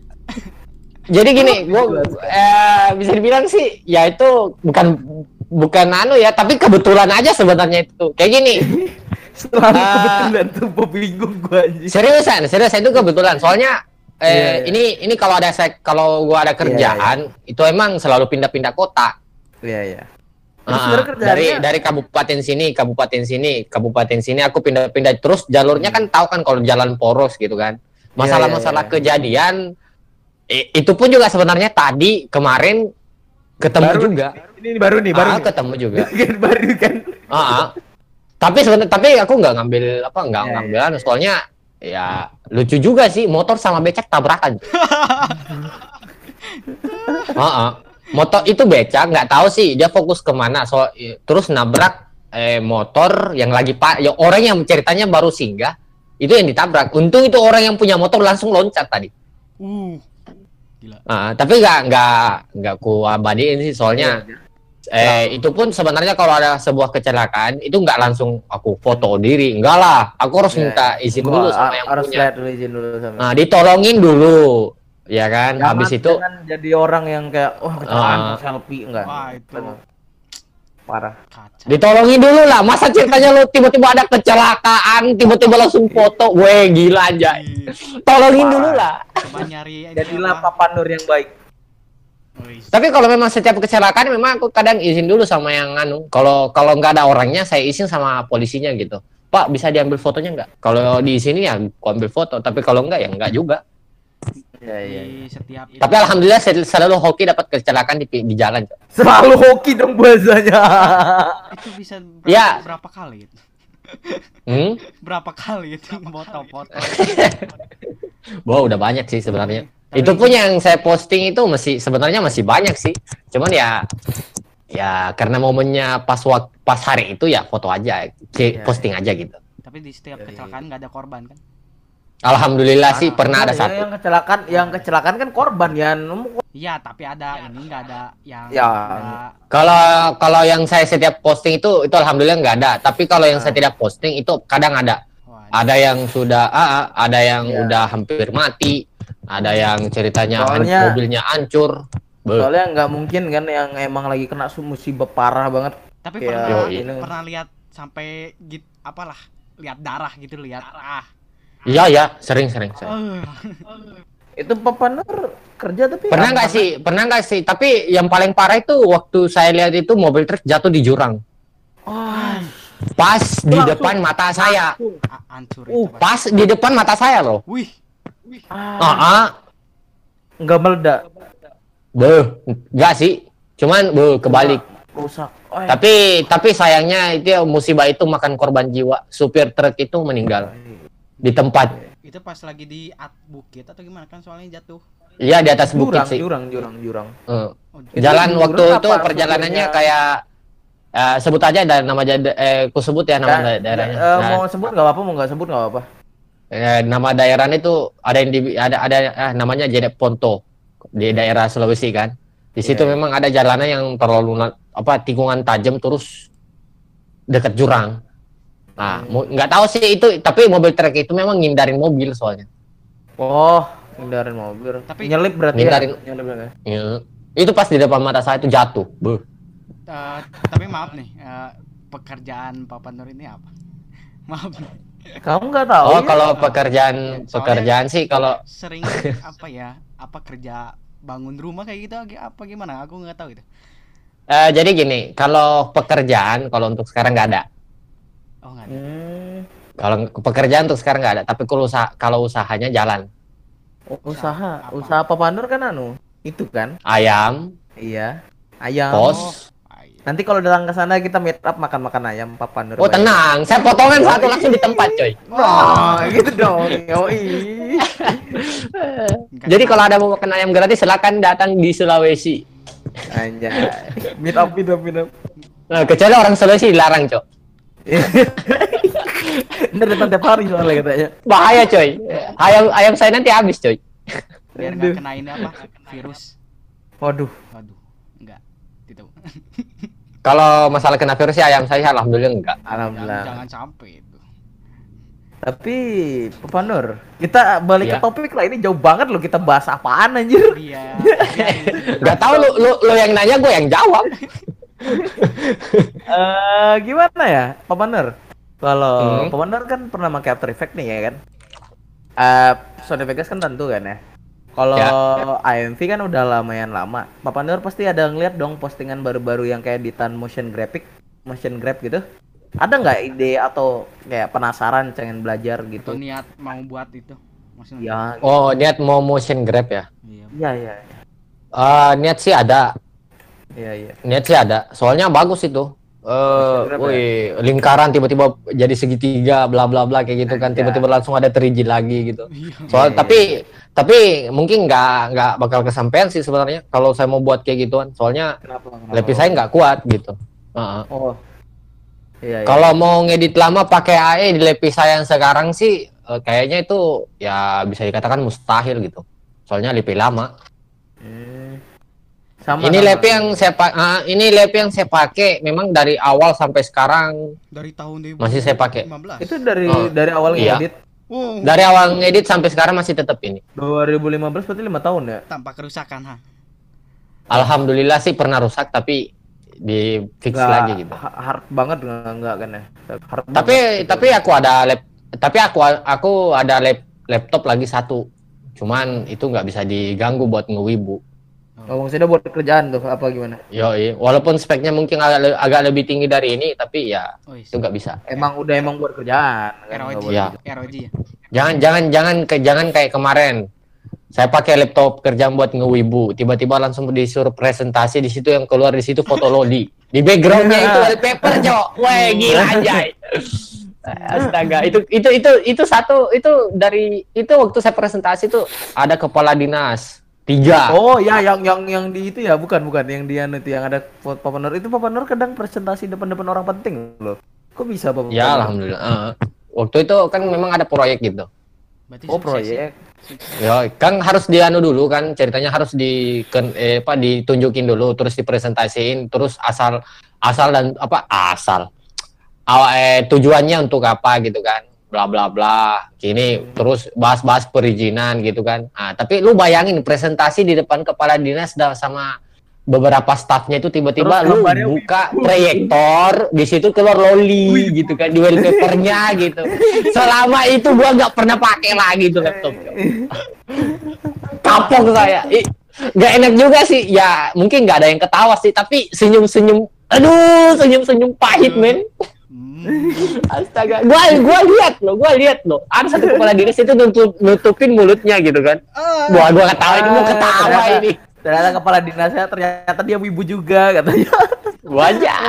Jadi gini, gua eh, bisa dibilang sih ya itu bukan bukan anu ya, tapi kebetulan aja sebenarnya itu. Kayak gini. Selalu Ah. kebetulan tuh bingung gue anjing. Seriusan, serius itu kebetulan. Soalnya eh Iya, iya. ini ini kalau ada sek kalau gua ada kerjaan, itu emang selalu pindah-pindah kota. Iya iya. Terus Ah, sebenarnya kerjaannya dari dari kabupaten sini, kabupaten sini, kabupaten sini aku pindah-pindah terus jalurnya kan tahu kan kalau jalan poros gitu kan. Masalah-masalah Hmm. iya, iya. kejadian itu pun juga sebenarnya tadi kemarin ketemu Baru juga. Ini, ini baru nih, baru Ah, nih. ketemu juga. Baru kan. Ah, ah. Tapi sebenarnya tapi aku nggak ngambil apa nggak Iya, ngambil anu, soalnya ya lucu juga sih motor sama becak tabrakan. Ah, ah. Motor itu becak nggak tahu sih dia fokus ke mana so terus nabrak eh, motor yang lagi pak ya orang yang ceritanya baru singgah itu yang ditabrak. Untung itu orang yang punya motor langsung loncat tadi. Uh. Gila. Ah, tapi nggak nggak nggak ku abadiin sih soalnya eh itu pun sebenarnya kalau ada sebuah kecelakaan itu nggak langsung aku foto diri enggak lah aku harus Iya, minta izin Gua dulu sama yang harus punya lihat dulu izin dulu sama. nah ditolongin dulu ya kan Jangan- habis itu jangan jadi orang yang kayak wah kecelakaan Ah. selfie enggak. Wah, itu. Parah. Kaca. ditolongin dulu lah. Masa ceritanya lu tiba-tiba ada kecelakaan tiba-tiba langsung foto. Weh gila aja Ih, tolongin dulu lah. Coba nyari Jadilah apa? Papa Nur yang baik. Tapi kalau memang setiap kecelakaan memang aku kadang izin dulu sama yang anu. Kalau kalau nggak ada orangnya saya izin sama polisinya gitu. Pak bisa diambil fotonya nggak? Kalau di sini ya aku ambil foto. Tapi kalau nggak ya nggak juga Iya iya. di setiap itu. Tapi alhamdulillah sel- selalu hoki dapat kecelakaan di, di jalan. Selalu hoki dong bahasanya. itu bisa berapa, Ya. berapa kali itu? Hmm? Berapa kali itu foto-foto? Wah udah banyak sih sebenarnya. Tapi- Itu pun yang saya posting itu masih sebenarnya masih banyak sih. Cuman ya ya karena momennya pas wak- pas hari itu ya foto aja, Iya, posting aja gitu. Tapi di setiap Iya, iya. kecelakaan nggak ada korban kan? Alhamdulillah sih pernah ada Ya, satu. Yang kecelakaan, yang kecelakaan kan korban ya. Iya, tapi ada ini nggak ada yang Ya. Kalau kalau yang saya setiap posting itu itu alhamdulillah nggak ada. Tapi kalau yang saya tidak posting itu kadang ada. Ada yang sudah ah, ah, ada yang Iya. udah hampir mati, ada yang ceritanya Soalnya- mobilnya hancur. Soalnya nggak mungkin kan yang emang lagi kena musibah parah banget. tapi Kayak pernah ini. pernah lihat sampai git apalah lihat darah gitu lihat darah. Iya ya, sering sering. sering. Eh, Itu Papa Nur kerja tapi Pernah nggak sih? Pernah nggak sih? Tapi yang paling parah itu waktu saya lihat itu mobil truk jatuh di jurang. Oh, Pas di Langsung. depan mata saya. hancur Uh. Pas di depan mata saya loh. Wih, Ah, ah, ah. nggak meledak, Beuh, nggak sih. Cuman beuh, kebalik. rusak. Oh, Tapi tapi sayangnya itu musibah itu makan korban jiwa. Supir truk itu meninggal di tempat. itu pas lagi di at bukit atau gimana kan soalnya jatuh. Iya di atas bukit Jurang, sih. jurang, jurang, jurang. Eh. Oh, Jalan jurang waktu apa itu perjalanannya kayak eh, sebut aja dari nama eh ku sebut ya nama Nah, da- daerahnya. eh, Nah, mau sebut nggak apa-apa, mau nggak sebut nggak apa-apa. eh, nama daerahnya itu ada yang di, ada ada eh, namanya Jedek Ponto di daerah Sulawesi kan. Di situ Iya. memang ada jalanan yang terlalu apa tikungan tajam terus dekat jurang. Nah, Hmm. nggak tahu sih itu tapi mobil truk itu memang ngindarin mobil soalnya. Oh, hindarin mobil. Tapi- nyelip berarti ya. Nyelip berarti. Ya. Itu pas di depan mata saya itu jatuh. Beuh. Eh, tapi maaf nih, eh, pekerjaan Papa Nur ini apa? Maaf nih. Kamu nggak tahu? Oh, ya? kalau pekerjaan Soalnya- pekerjaan sih kalau sering apa ya? Apa kerja bangun rumah kayak gitu apa gimana? Aku nggak tahu itu. eh, jadi gini, kalau pekerjaan kalau untuk sekarang nggak ada. Oh nggak ada. Hmm, Kalau pekerjaan untuk sekarang nggak ada, tapi kalau usaha kalau usahanya jalan. usaha, Apa? usaha Papa Nur kan anu, itu kan? Ayam, Iya. Ayam. pos. Nanti kalau datang ke sana kita meet up makan-makan ayam Papa Nur. Oh, tenang, saya potongan satu langsung di tempat, coy. Oh, gitu dong. Yoi. Jadi kalau ada mau makan ayam gratis silakan datang di Sulawesi. Anjay. Meet up, meet up, meet up. Nah, kecuali orang Sulawesi dilarang, cok. Ntar datang tiap hari soalnya katanya. Bahaya, coy. Ayam ayam saya nanti habis, coy. biar nggak kena ini apa? Virus. Waduh. Waduh, enggak. Tidak. Kalau masalah kena virus sih ayam saya alhamdulillah enggak. jangan, Alhamdulillah. jangan sampai itu. Tapi Papa Nur, kita balik Iya. ke topik lah. Ini jauh banget loh kita bahas apaan anjir. Iya. Enggak tahu lu, lu lu yang nanya gue yang jawab. Eh gimana ya, Nur? Kalau Hmm. Nur kan pernah pakai After Effects nih ya kan? Eh Sony Vegas kan tentu kan ya. Kalau Ya. AMV kan udah lumayan lama. Papa Nur pasti ada ngeliat dong postingan baru-baru yang kayak editan motion graphic, motion grab gitu. Ada nggak ide atau kayak penasaran pengen belajar Atau gitu? niat mau buat itu. Ya, Oh, niat mau motion grab ya? Iya. iya, iya, Eh, niat sih ada, iya, iya. niat sih ada. Soalnya bagus itu. Eh, grab ya? wih, lingkaran tiba-tiba jadi segitiga, bla bla bla kayak gitu kan. Anjay. Tiba-tiba langsung ada 3D lagi gitu. Iya. Soal Iya, tapi tapi mungkin nggak nggak bakal kesampaian sih sebenarnya kalau saya mau buat kayak gituan. Soalnya Kenapa? kenapa? lapis saya nggak kuat gitu. Heeh. Oh. Iya, iya. Kalau mau ngedit lama pakai AE di lapis saya yang sekarang sih eh, kayaknya itu ya bisa dikatakan mustahil gitu. Soalnya lebih lama. Hmm. Sama, ini sama. lap yang saya ah, ini lap yang saya pakai memang dari awal sampai sekarang Dari tahun 2015. Masih saya pakai. itu dari Oh, dari awal iya. ngedit Wow. dari awal ngedit sampai sekarang masih tetap ini. 2015 berarti lima tahun ya? Tanpa kerusakan, ha. Alhamdulillah sih pernah rusak tapi di fix Nggak lagi gitu. ha- hard banget nggak nggak kan ya? Hard Tapi banget gitu. tapi aku ada lap tapi aku aku ada lap, laptop lagi satu. Cuman itu nggak bisa diganggu buat ngewibu. Oh, maksudnya buat kerjaan tuh apa gimana? Yoi, walaupun speknya mungkin agak, le- agak lebih tinggi dari ini, tapi ya Oh, itu nggak bisa. Emang udah emang buat kerjaan kan? ROG. Iya. kerjaan. ROG ya. Jangan jangan jangan ke jangan kayak kemarin. Saya pakai laptop kerjaan buat ngewibu, tiba-tiba langsung disuruh presentasi di situ yang keluar di situ foto Lodi. Di backgroundnya itu wallpaper, Cok. Wah, gila anjay. Astaga, itu itu itu itu satu itu dari itu waktu saya presentasi tuh ada kepala dinas tiga. Oh ya yang yang yang di itu ya bukan bukan yang dia nanti yang ada Papa Nur itu Papa Nur kadang presentasi depan-depan orang penting loh. Kok bisa Papa? Ya Nur? alhamdulillah. Heeh. Waktu itu kan memang ada proyek gitu. Berarti Oh proyek. Ya, kan harus dianu dulu kan ceritanya harus di eh, apa ditunjukin dulu terus dipresentasiin terus asal asal dan apa asal Awa- eh, tujuannya untuk apa gitu kan bla bla bla. Gini terus bahas-bahas perizinan gitu kan. Ah tapi lu bayangin presentasi di depan kepala dinas dah sama beberapa stafnya itu tiba-tiba lu buka proyektor di situ keluar loli gitu kan di wallpapernya gitu. Selama itu gua nggak pernah pakai lagi tuh laptop. Kapok saya. Nggak enak juga sih. Ya mungkin nggak ada yang ketawa sih tapi senyum senyum aduh senyum senyum pahit men. Hmm. astaga gua gua lihat loh gua lihat loh ada satu kepala dinas itu nutup, nutupin mulutnya gitu kan gua gua ketawa ini mau ketawa ternyata- ini Ternyata kepala dinasnya ternyata dia wibu juga katanya. wajah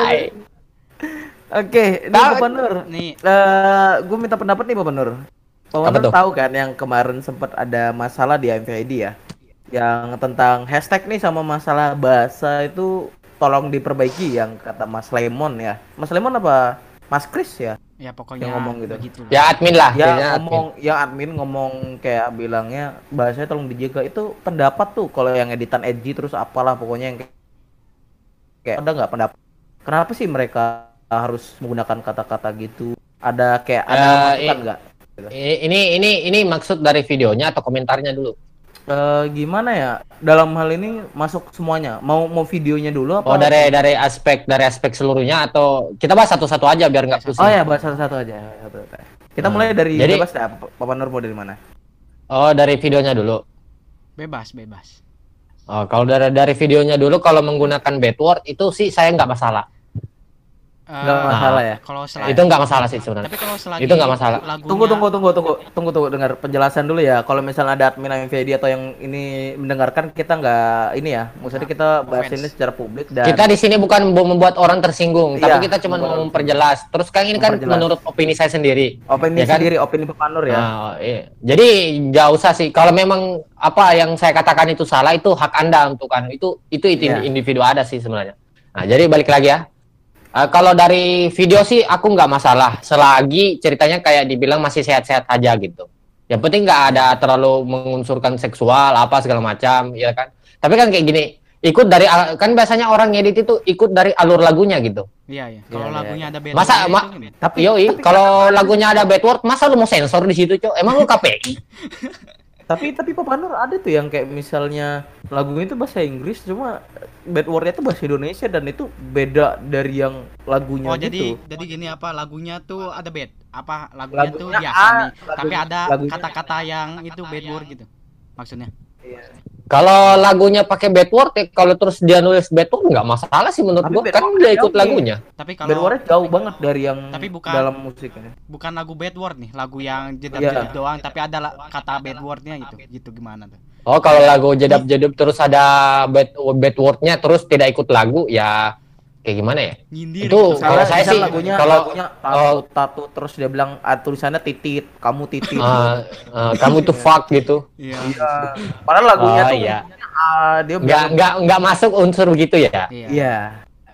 Oke, ini Papa Nur. Nih, Eh, gue minta pendapat nih Papa Nur. Apa Nur tuh? tahu kan yang kemarin sempat ada masalah di MVID ya? yang tentang hashtag nih sama masalah bahasa itu tolong diperbaiki yang kata Mas Lemon ya. Mas Lemon apa Mas Chris ya? Ya pokoknya Yang ngomong gitu. begitu. Ya admin lah. Ya jadinya admin. ngomong yang admin ngomong kayak bilangnya bahasanya tolong dijaga itu pendapat tuh kalau yang editan edgy terus apalah pokoknya yang kayak, kayak ada nggak pendapat kenapa sih mereka harus menggunakan kata-kata gitu ada kayak ada Eh, masukan nggak ini ini ini maksud dari videonya atau komentarnya dulu? Eh, gimana ya dalam hal ini masuk semuanya mau mau videonya dulu apa Oh dari dari aspek dari aspek seluruhnya atau kita bahas satu-satu aja biar nggak pusing. oh ya bahas satu-satu aja kita Hmm. mulai dari Jadi- bebas dah Papa Nur mau dari mana Oh dari videonya dulu. Bebas, bebas. Oh kalau dari dari videonya dulu kalau menggunakan bad word itu sih saya nggak masalah. Nggak Eh, masalah ya Kalau selagi Itu nggak masalah sih sebenarnya. Tapi kalau selagi Itu nggak masalah. lagunya Tunggu tunggu tunggu tunggu tunggu tunggu dengar penjelasan dulu ya. Kalau misalnya ada admin MVD atau yang ini mendengarkan kita nggak ini ya. Maksudnya kita bahas Offense. ini secara publik dan Kita di sini bukan mau membuat orang tersinggung, Iya, tapi kita cuma mau memperjelas. Terus kan ini kan menurut opini saya sendiri. opini Ya kan? sendiri, opini Pepanur ya. Nah, iya. Jadi nggak usah sih. Kalau memang apa yang saya katakan itu salah itu hak anda untuk kan itu itu, itu Iya. individu ada sih sebenarnya. Nah jadi balik lagi ya. Eh, kalau dari video sih aku nggak masalah selagi ceritanya kayak dibilang masih sehat-sehat aja gitu. Yang penting nggak ada terlalu mengunsurkan seksual apa segala macam, ya kan. Tapi kan kayak gini, ikut dari kan biasanya orang ngedit itu ikut dari alur lagunya gitu. Iya, iya. Kalau Iya, lagunya ada beda. Masa- ma- Tapi Yoi, tapi, kalau lagunya ada bad word, masa lu mau sensor di situ, Cok? Emang lu KPI? tapi tapi Pepanur ada tuh yang kayak misalnya lagunya itu bahasa Inggris cuma bad wordnya itu bahasa Indonesia dan itu beda dari yang lagunya Oh, gitu. jadi jadi gini apa lagunya tuh ada bad. Apa lagunya, tuh Lagunya biasa A, nih. lagunya- Tapi ada kata-kata yang itu bad word gitu. Maksudnya. Iya. Kalau lagunya pakai bad word, ya, kalau terus dia nulis bad word nggak masalah sih menurut Tapi gua. bad Kan word dia ikut lagunya. Tapi Bad kalau wordnya jauh banget dari yang Tapi bukan- dalam musiknya. bukan lagu bad word nih, lagu yang Iya. jedab-jedab doang tapi ada la- kata bad wordnya gitu. Gitu gimana tuh? Oh, kalau lagu jedab-jedab terus ada bad bad wordnya terus tidak ikut lagu, ya kayak gimana ya? Nyindir Itu gitu. kalau saya sih, lagunya kalau- lagunya tato, oh. tato terus dia bilang ah, tulisannya titit, kamu titit. Ah, ah, kamu tuh fuck gitu. Iya. Iya. Padahal lagunya Oh, tuh iya. ah, dia Nggak nggak nggak masuk unsur gitu ya? Iya. iya.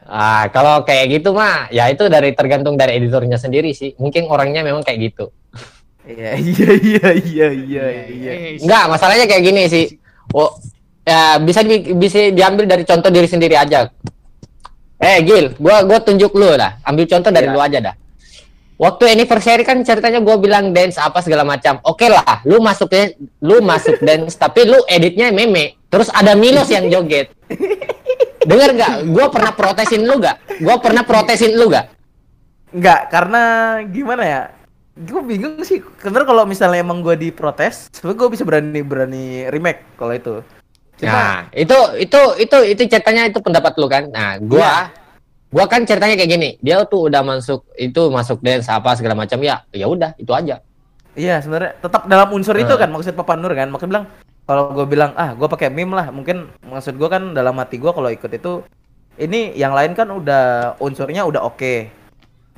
Ah, kalau kayak gitu mah, ya itu dari tergantung dari editornya sendiri sih. Mungkin orangnya memang kayak gitu. Iya iya iya iya iya iya. Enggak, masalahnya kayak gini sih. Oh, ya bisa di, bisa diambil dari contoh diri sendiri aja. Eh, Gil, gua gua tunjuk lu dah. Ambil contoh dari Iya. lu aja dah. Waktu anniversary kan ceritanya gua bilang dance apa segala macam. Oke lah, lu masuknya lu masuk dance tapi lu editnya meme. Terus ada Milos yang joget. Dengar gak? Gua pernah protesin lu gak? Gua pernah protesin lu gak? Enggak, karena gimana ya? Gue bingung sih. Karena kalau misalnya emang gue diprotes, sebenarnya gue bisa berani berani remake kalau itu. Cuma Nah, itu itu itu itu ceritanya itu pendapat lu kan. Nah, gua gua kan ceritanya kayak gini. Dia tuh udah masuk itu masuk dance apa segala macam ya. Ya udah, itu aja. iya sebenarnya tetap dalam unsur itu Nah. kan maksud Papa Nur kan. Maksud bilang kalau gue bilang ah gue pakai meme lah, mungkin maksud gue kan dalam hati gue kalau ikut itu ini yang lain kan udah unsurnya udah oke.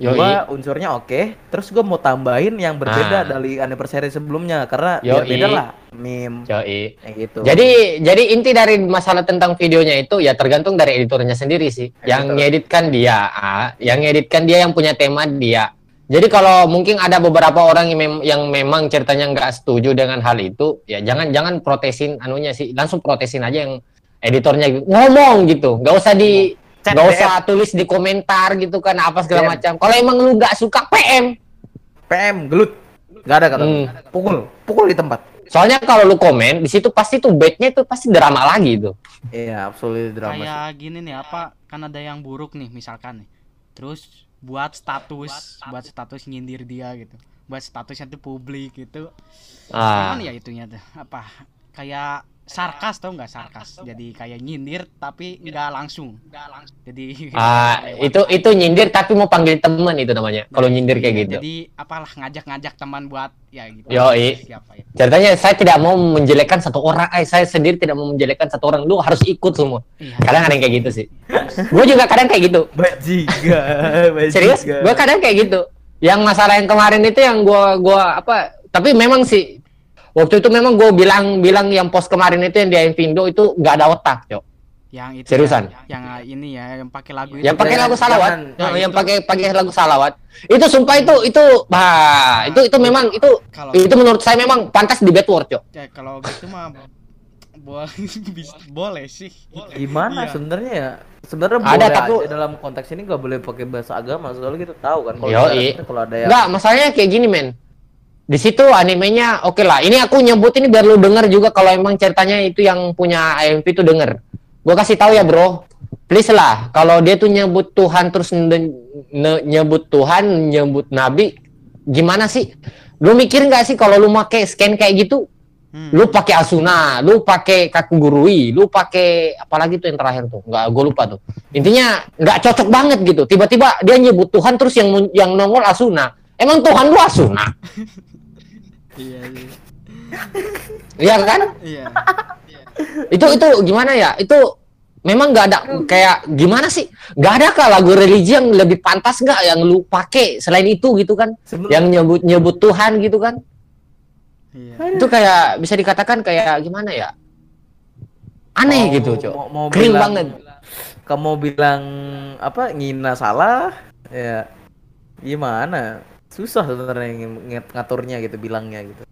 Yoi. Gua unsurnya oke, terus gue mau tambahin yang berbeda Ah. dari anniversary sebelumnya karena biar Yoi. beda lah meme Yoi. kayak gitu. Jadi jadi inti dari masalah tentang videonya itu ya tergantung dari editornya sendiri sih. Yang Editor. ngeditkan dia, ah, yang ngeditkan dia yang punya tema dia. Jadi kalau mungkin ada beberapa orang yang, mem- yang memang ceritanya nggak setuju dengan hal itu, ya jangan jangan protesin anunya sih, langsung protesin aja yang editornya ngomong gitu, nggak usah di Chat nggak DM. usah tulis di komentar gitu kan apa segala macam. Kalau emang lu nggak suka PM, PM gelut. Gak ada kata. Hmm. Pukul, pukul di tempat. soalnya kalau lu komen di situ pasti tuh bait-nya itu pasti drama lagi tuh. Iya, absolut drama. sih. kayak gini nih apa kan ada yang buruk nih misalkan nih terus buat status buat status nyindir dia gitu buat statusnya tuh publik gitu Ah. gimana ya itunya tuh apa kayak sarkas tau nggak sarkas jadi kayak nyindir tapi nggak langsung jadi Ah, itu itu nyindir tapi mau panggil teman itu namanya. Kalau nyindir kayak Iya, gitu. jadi apalah ngajak-ngajak teman buat ya gitu Yoi. siapa ya Ceritanya saya tidak mau menjelekkan satu orang, eh saya sendiri tidak mau menjelekkan satu orang. Lu harus ikut semua. iya Kadang ada yang kayak gitu sih. Gue juga kadang kayak gitu. Bajinga, bajinga. Serius? Gue kadang kayak gitu. Yang masalah yang kemarin itu yang gua gua apa? Tapi memang sih waktu itu memang gue bilang bilang yang post kemarin itu yang di Infindo itu nggak ada otak, cok. Yang itu Seriusan? ya, yang ini ya, yang pakai lagu itu. Yang pakai lagu salawat, Nah, yang pakai pakai lagu salawat. Itu sumpah itu itu bah itu itu memang itu Kalau itu menurut saya memang pantas di backward, cok. ya, kalau gitu mah boleh boleh sih. Gimana Iya. sebenarnya ya? Sebenarnya Ada, boleh tapi- aja dalam konteks ini nggak boleh pakai bahasa agama soalnya kita tahu kan kalau kalau ada yang Enggak, masalahnya kayak gini, men. Di situ animenya oke lah. Ini aku nyebut ini biar lu denger juga kalau emang ceritanya itu yang punya AMV itu denger. Gua kasih tahu ya, Bro. Please lah, kalau dia tuh nyebut Tuhan terus ne- nyebut Tuhan, nyebut nabi, gimana sih? Lu mikir nggak sih kalau lu make scan kayak gitu, Hmm. lu pakai Asuna, lu pakai Kakugurui, lu pakai apalagi tuh yang terakhir tuh, nggak gue lupa tuh. Intinya nggak cocok banget gitu. Tiba-tiba dia nyebut Tuhan terus yang yang nongol Asuna. Emang Tuhan lu Asuna? Iya, iya. Iya kan? Iya. Itu itu gimana ya? Itu memang nggak ada kayak gimana sih? Nggak ada kah lagu religi yang lebih pantas nggak yang lu pakai selain itu gitu kan? Sebenarnya- Yang nyebut nyebut Tuhan gitu kan? Iya. Itu kayak bisa dikatakan kayak gimana ya? Aneh mau- gitu, Cok. Mau, mau Kering bilang, banget. Kamu bilang apa? Ngina salah? Ya gimana? Susah sebenarnya ng- ng- ngaturnya gitu bilangnya gitu.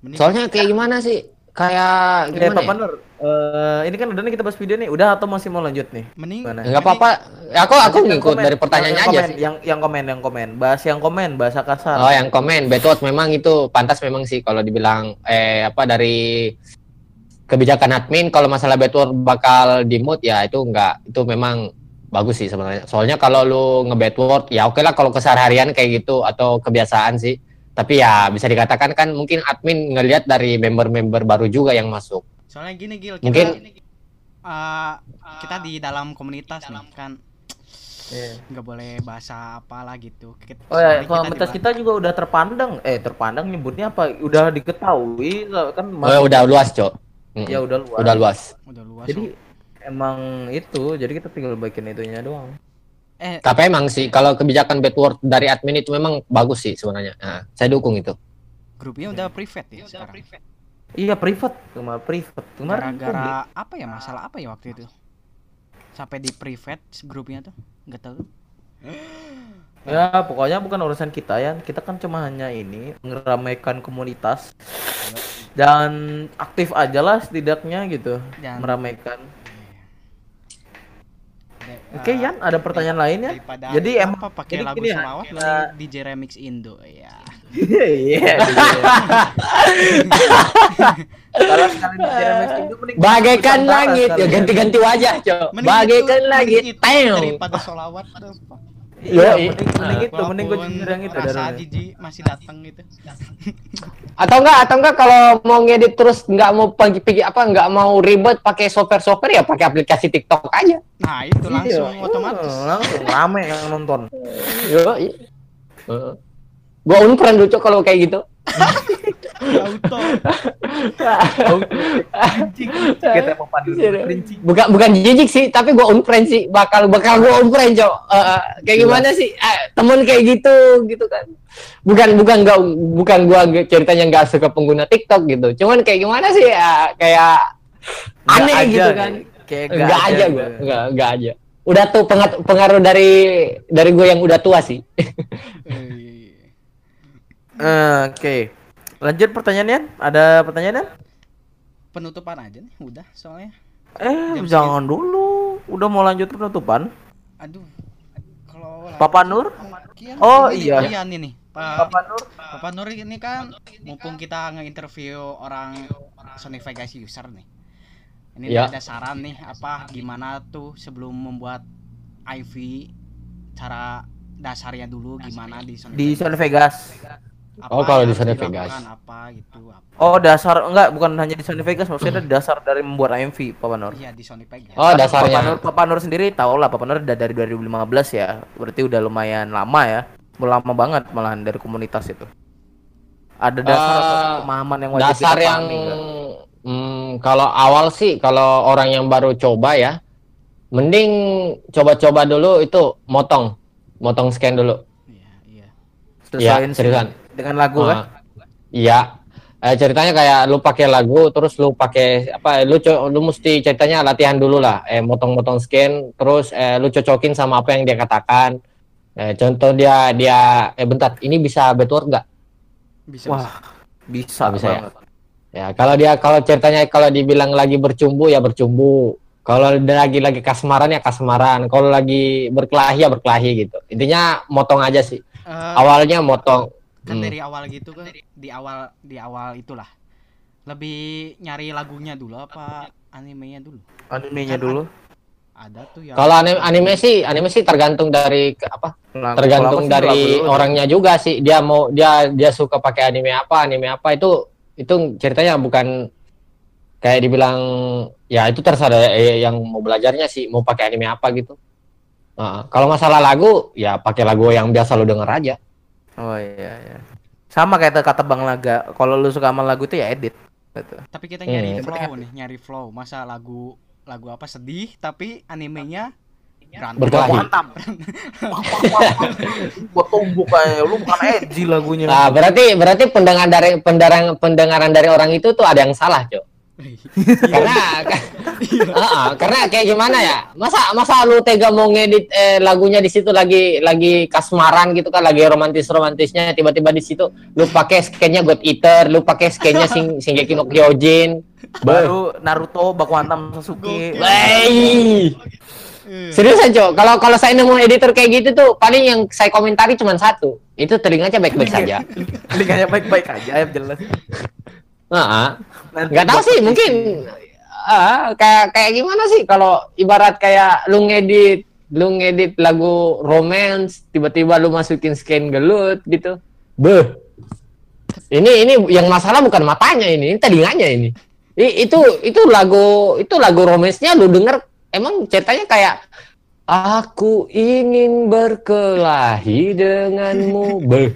Mending- Soalnya kayak gimana sih? Kayak Oke, gimana Pak ya? Panur, eh, ini kan udah nih kita bahas video nih. Udah atau masih mau lanjut nih? mending? Enggak apa-apa. Aku aku Lanjut yang ngikut komen, dari pertanyaannya yang aja komen, sih. Yang yang komen, yang komen. Bahas yang komen, bahasa kasar. Oh, yang komen Betwot memang itu pantas memang sih kalau dibilang eh apa dari kebijakan admin kalau masalah Betwot bakal di mute ya itu enggak itu memang bagus sih sebenarnya. Soalnya kalau lu nge-Betword ya oke lah kalau keseharian kayak gitu atau kebiasaan sih. Tapi ya bisa dikatakan kan mungkin admin ngelihat dari member-member baru juga yang masuk. soalnya gini Gil, kita Mungkin- eh, kita di dalam komunitas nih kan Iya. nggak boleh bahasa apalah gitu. Kita- Oh ya, komunitas kita juga udah terpandang. Eh, terpandang nyebutnya apa? Udah diketahui kan Oh, udah luas, Cok. Mm, Ya udah luas. udah luas. udah luas. Jadi emang itu, jadi kita tinggal bikin itunya doang. eh Tapi emang sih kalau kebijakan Betword dari admin itu memang bagus sih sebenarnya. Nah, saya dukung itu. grupnya udah private ya sekarang. Iya, private, cuma private. Kemarin. Gara-gara apa ya masalah apa ya waktu itu? Sampai di private grupnya tuh nggak tahu. Ya, pokoknya bukan urusan kita ya. Kita kan cuma hanya ini meramaikan komunitas dan aktif aja lah setidaknya gitu, Dan- meramaikan. Oke, eh, Yan, ada pertanyaan lain ya? Jadi emang apa pakai jadi lagu gini ya, selawat kita- mending DJ remix Indo ya. Iya. iya. Kalau di JMX itu mending Bagaikan langit ya sekalian. ganti-ganti wajah, Cok. Bagaikan langit. Teo. daripada Pak. Iya, Yoi. mending, mending itu, mending gue jujur yang itu rasa jijik masih datang gitu. Atau enggak atau enggak kalau mau ngedit terus enggak mau pagi pagi apa enggak mau ribet pakai software-software ya pakai aplikasi TikTok aja. Nah, itu langsung Iya, otomatis. oh, langsung rame yang nonton. Yo. Heeh. Gua unfriend lucu kalau kayak gitu. Auto. Kita mau kerinci. Bukan bukan jijik sih, tapi gua unfriend sih. Bakal bakal gua unfriend, Cok. Eh, eh, kayak gimana sih? Eh, temen kayak gitu gitu kan. Bukan bukan enggak bukan gua nge- ceritanya enggak suka pengguna TikTok gitu. Cuman kayak gimana sih? ya, kayak aneh Nggak gitu aja, kan. Kayak Enggak aja gitu. gua. Enggak enggak aja. Udah tuh pengaruh, pengaruh dari dari gue yang udah tua sih. Eh, Oke. Lanjut pertanyaannya? Ada pertanyaan? Penutupan aja nih, udah soalnya. Eh, Jam jangan dulu. Udah mau lanjut penutupan? Aduh. Kalau Papa Nur? Kian, Oh, ini nih, iya. Kian ini. Pak Papa Nur? Papa Nur ini kan mumpung kita nge-interview orang Sony Vegas user nih. Ini Ya. ada saran nih apa gimana tuh sebelum membuat IV cara dasarnya dulu gimana di Sony Di Vegas. Sony Vegas. Apa Oh, kalau di Sony Vegas. apa gitu apa. Oh, dasar enggak bukan hanya di Sony Vegas, maksudnya dasar dari membuat AMV, Papa Nur. Iya di Sony Vegas. Oh, Papa Nur, dasarnya. Papa Nur sendiri tau lah Papa Nur udah dari 2015 ya. Berarti udah lumayan lama ya. Lama banget malahan dari komunitas itu. Ada dasar atau Eh, pemahaman yang wajib dasar yang nggak? hmm, kalau awal sih kalau orang yang baru coba ya mending coba-coba dulu itu motong motong scan dulu Iya, iya. Sesuaiin Iya, seriusan. Dengan lagu kan? Ah, iya. Eh, ceritanya kayak lu pakai lagu terus lu pakai apa lu co- lu mesti ceritanya latihan dulu lah. Eh motong-motong scan terus eh, lu cocokin sama apa yang dia katakan. Eh, contoh dia dia eh bentar ini bisa backward nggak? Bisa. Wah, bisa, bisa ya? banget. ya kalau dia kalau ceritanya kalau dibilang lagi bercumbu ya bercumbu. Kalau lagi lagi kasmaran ya kasmaran. Kalau lagi berkelahi ya berkelahi gitu. Intinya motong aja sih. Eh, awalnya motong kan Hmm. dari awal gitu kan di awal di awal itulah lebih nyari lagunya dulu apa animenya dulu Animenya Kan dulu. ada tuh yang Kalau anime, anime sih, anime sih tergantung dari ke- apa? Nah, Tergantung dari lagu dulu. orangnya juga sih. Dia mau dia dia suka pakai anime apa, anime apa itu itu ceritanya bukan kayak dibilang ya itu terserah eh, yang mau belajarnya sih mau pakai anime apa gitu. Nah, kalau masalah lagu ya pakai lagu yang biasa lu denger aja. Oh iya iya. Sama kayak kata Bang Laga, kalau lu suka sama lagu itu ya edit. Gitu. tapi kita nyari Hmm. flow nih nyari flow masa lagu lagu apa sedih tapi animenya berantem Berkelahi. Mantap. Gua tumbuk kayak lu bukan edgy lagunya. Nah, berarti berarti pendengar dari pendengaran pendengaran dari orang itu tuh ada yang salah, Cok. karena Heeh, karena kayak gimana ya masa masa lu tega mau ngedit eh, lagunya di situ lagi lagi kasmaran gitu kan lagi romantis romantisnya tiba-tiba di situ lu pakai skinnya God Eater lu pakai skinnya sing Shingeki no Kyojin Baru Naruto Baku Hantam Sasuke. Wey. Seriusan cok kalau kalau saya nemu editor kayak gitu tuh paling yang saya komentari cuma satu itu telinganya baik-baik saja Lingkanya baik-baik aja ya jelas. Heeh. Nanti nggak tahu sih mungkin ah, kayak kayak gimana sih kalau ibarat kayak lu ngedit lu ngedit lagu romance tiba-tiba lu masukin scan gelut gitu. Beh ini ini yang masalah bukan matanya ini, ini telinganya ini. I- itu itu lagu itu lagu romance-nya lu denger emang ceritanya kayak aku ingin berkelahi denganmu. Beh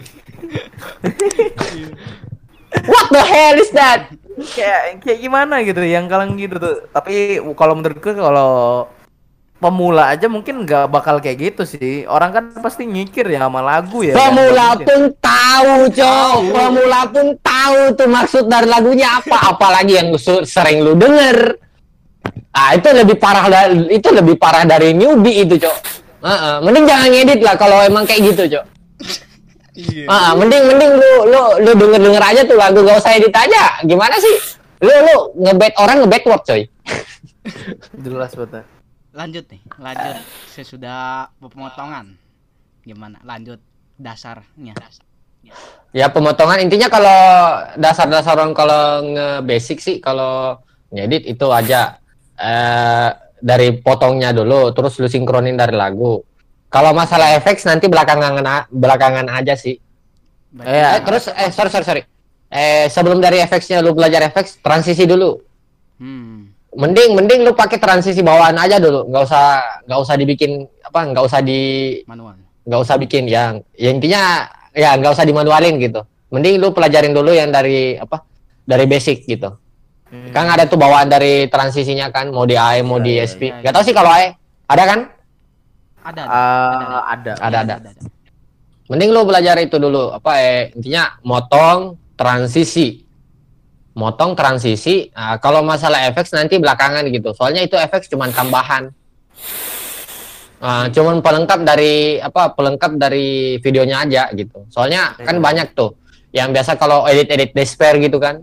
What the hell is that? kayak kayak gimana gitu yang kalian gitu tuh tapi kalau menurutku kalau pemula aja mungkin nggak bakal kayak gitu sih orang kan pasti nyikir ya sama lagu ya kan? Pemula pun tahu, Cok. Pemula pun tahu tuh maksud dari lagunya apa, apalagi yang sering lu denger. Ah, itu lebih parah dari itu lebih parah dari newbie itu, Cok. Heeh, mending jangan ngedit lah kalau emang kayak gitu, Cok. Iya Ah, mending mending lu lu lu denger-denger aja tuh lagu gak usah edit aja. Gimana sih? Lu lu ngebet orang ngebet word, coy. jelas betul lanjut nih lanjut sesudah pemotongan gimana lanjut dasarnya Ya pemotongan intinya kalau dasar-dasar orang kalau nge-basic sih kalau ngedit itu aja eh dari potongnya dulu terus lu sinkronin dari lagu. Kalau masalah efek nanti belakangan belakangan aja sih. Berarti- Iya. Eh, terus eh sorry sorry sorry. Eh sebelum dari efeknya lu belajar efek transisi dulu. hmm Mending mending lu pakai transisi bawaan aja dulu, nggak usah nggak usah dibikin apa nggak usah di manual nggak usah bikin yang ya intinya ya nggak usah dimanualin gitu mending lu pelajarin dulu yang dari apa dari basic gitu Hmm. kan ada tuh bawaan dari transisinya kan mau di AE mau di Iya, iya, SP iya, nggak tahu sih kalau AE ada kan ada Ah, ada ada. ada. Ada. mending lu belajar itu dulu. Apa eh intinya motong transisi. Motong transisi Nah, kalau masalah efek nanti belakangan gitu. Soalnya itu efek cuman tambahan. Ah, cuman pelengkap dari apa pelengkap dari videonya aja gitu. Soalnya kan Iya. banyak tuh yang biasa kalau edit-edit despair gitu kan.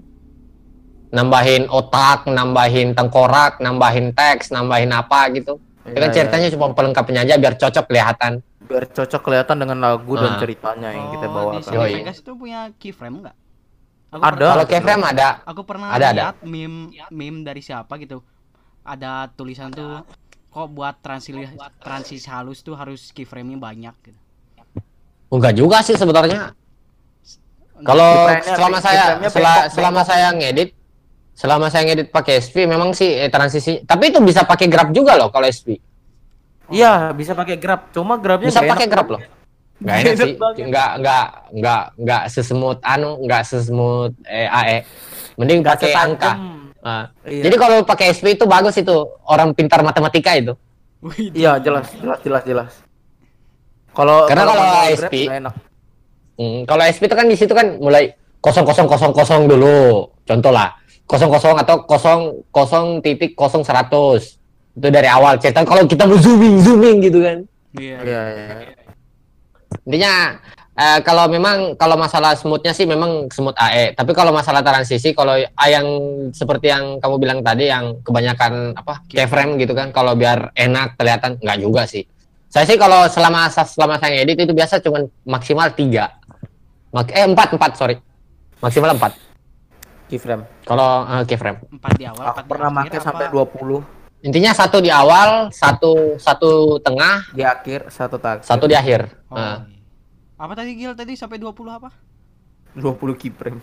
Nambahin otak nambahin tengkorak nambahin teks nambahin apa gitu kan Iya, ceritanya cuma pelengkapnya aja biar cocok kelihatan. Biar cocok kelihatan dengan lagu dan Ah. ceritanya yang kita Oh, bawakan di Yoi. Vegas itu punya keyframe nggak? Aku Ada. pernah- kalau keyframe ada. Aku pernah Ada, ada. lihat meme meme dari siapa gitu. Ada tulisan tuh kok buat transisi transisi halus tuh harus keyframe-nya banyak gitu. Enggak juga sih sebenarnya. Kalau selama saya bengkok- selama saya ngedit selama saya ngedit pakai SP memang sih eh, transisi tapi itu bisa pakai grab juga loh kalau SP iya bisa pakai grab. Cuma grabnya bisa pakai grab loh. Nggak enak sih. Nggak nggak nggak nggak sesemut anu nggak sesemut eh, AE mending pakai angka. Ah. Iya. jadi kalau pakai SP itu bagus itu orang pintar matematika itu. Iya jelas jelas jelas jelas. Kalau Karena kalau ASP grab enak. Hmm, kalau SP itu kan di situ kan mulai kosong kosong kosong kosong dulu. Contoh lah kosong kosong atau kosong kosong titik kosong seratus. Itu dari awal cerita. Kalau kita mau zooming zooming gitu kan. Iya. Iya, iya. intinya eh, kalau memang kalau masalah smoothnya sih memang smooth AE tapi kalau masalah transisi kalau A yang seperti yang kamu bilang tadi yang kebanyakan apa keyframe gitu kan kalau biar enak kelihatan nggak juga sih. Saya sih kalau selama selama saya edit itu biasa cuman maksimal tiga. Mak eh empat empat sorry. Maksimal empat. Keyframe. Kalau eh, keyframe Empat di awal, Aku pernah pakai sampai 20 intinya satu di awal satu satu tengah di akhir, satu tak. satu di akhir Oh, iya. Apa tadi Gil tadi sampai 20 apa? 20 keyframe.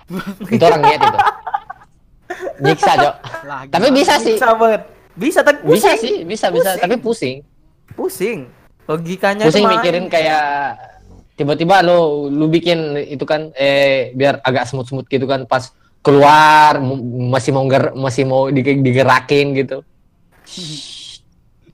itu orang niat itu nyiksa Cok. Lah, tapi bisa sih Bisa banget. Bisa tapi pusing. bisa sih bisa bisa Pusing. tapi pusing Pusing. Logikanya pusing itu main. mikirin kayak tiba-tiba lo lu bikin itu kan eh biar agak smooth-smooth gitu kan pas keluar masih mau ger masih mau di- digerakin gitu.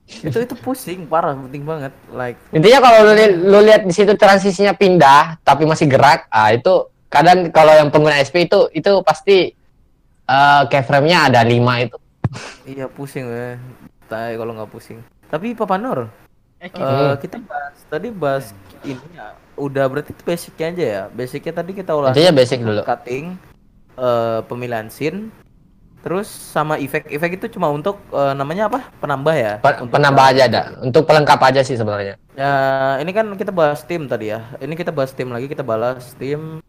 Itu itu pusing parah penting banget like. Intinya kalau lu, li- lu lihat di situ transisinya pindah tapi masih gerak ah itu kadang kalau yang pengguna SP itu itu pasti eh keyframe-nya ada lima itu. Iya pusing ya tai kalau nggak pusing. Tapi Papa Nur Eh, eh, Hmm. kita bahas tadi bahas ini ya udah berarti itu basicnya aja ya? Basicnya tadi kita ulas intinya basic dulu. cutting eh, pemilihan scene terus sama efek-efek itu cuma untuk eh, namanya apa penambah ya Pe- Untuk- penambah aja ada untuk pelengkap aja sih sebenarnya Ya, ini kan kita bahas tim tadi ya. Ini kita bahas tim lagi, kita balas tim.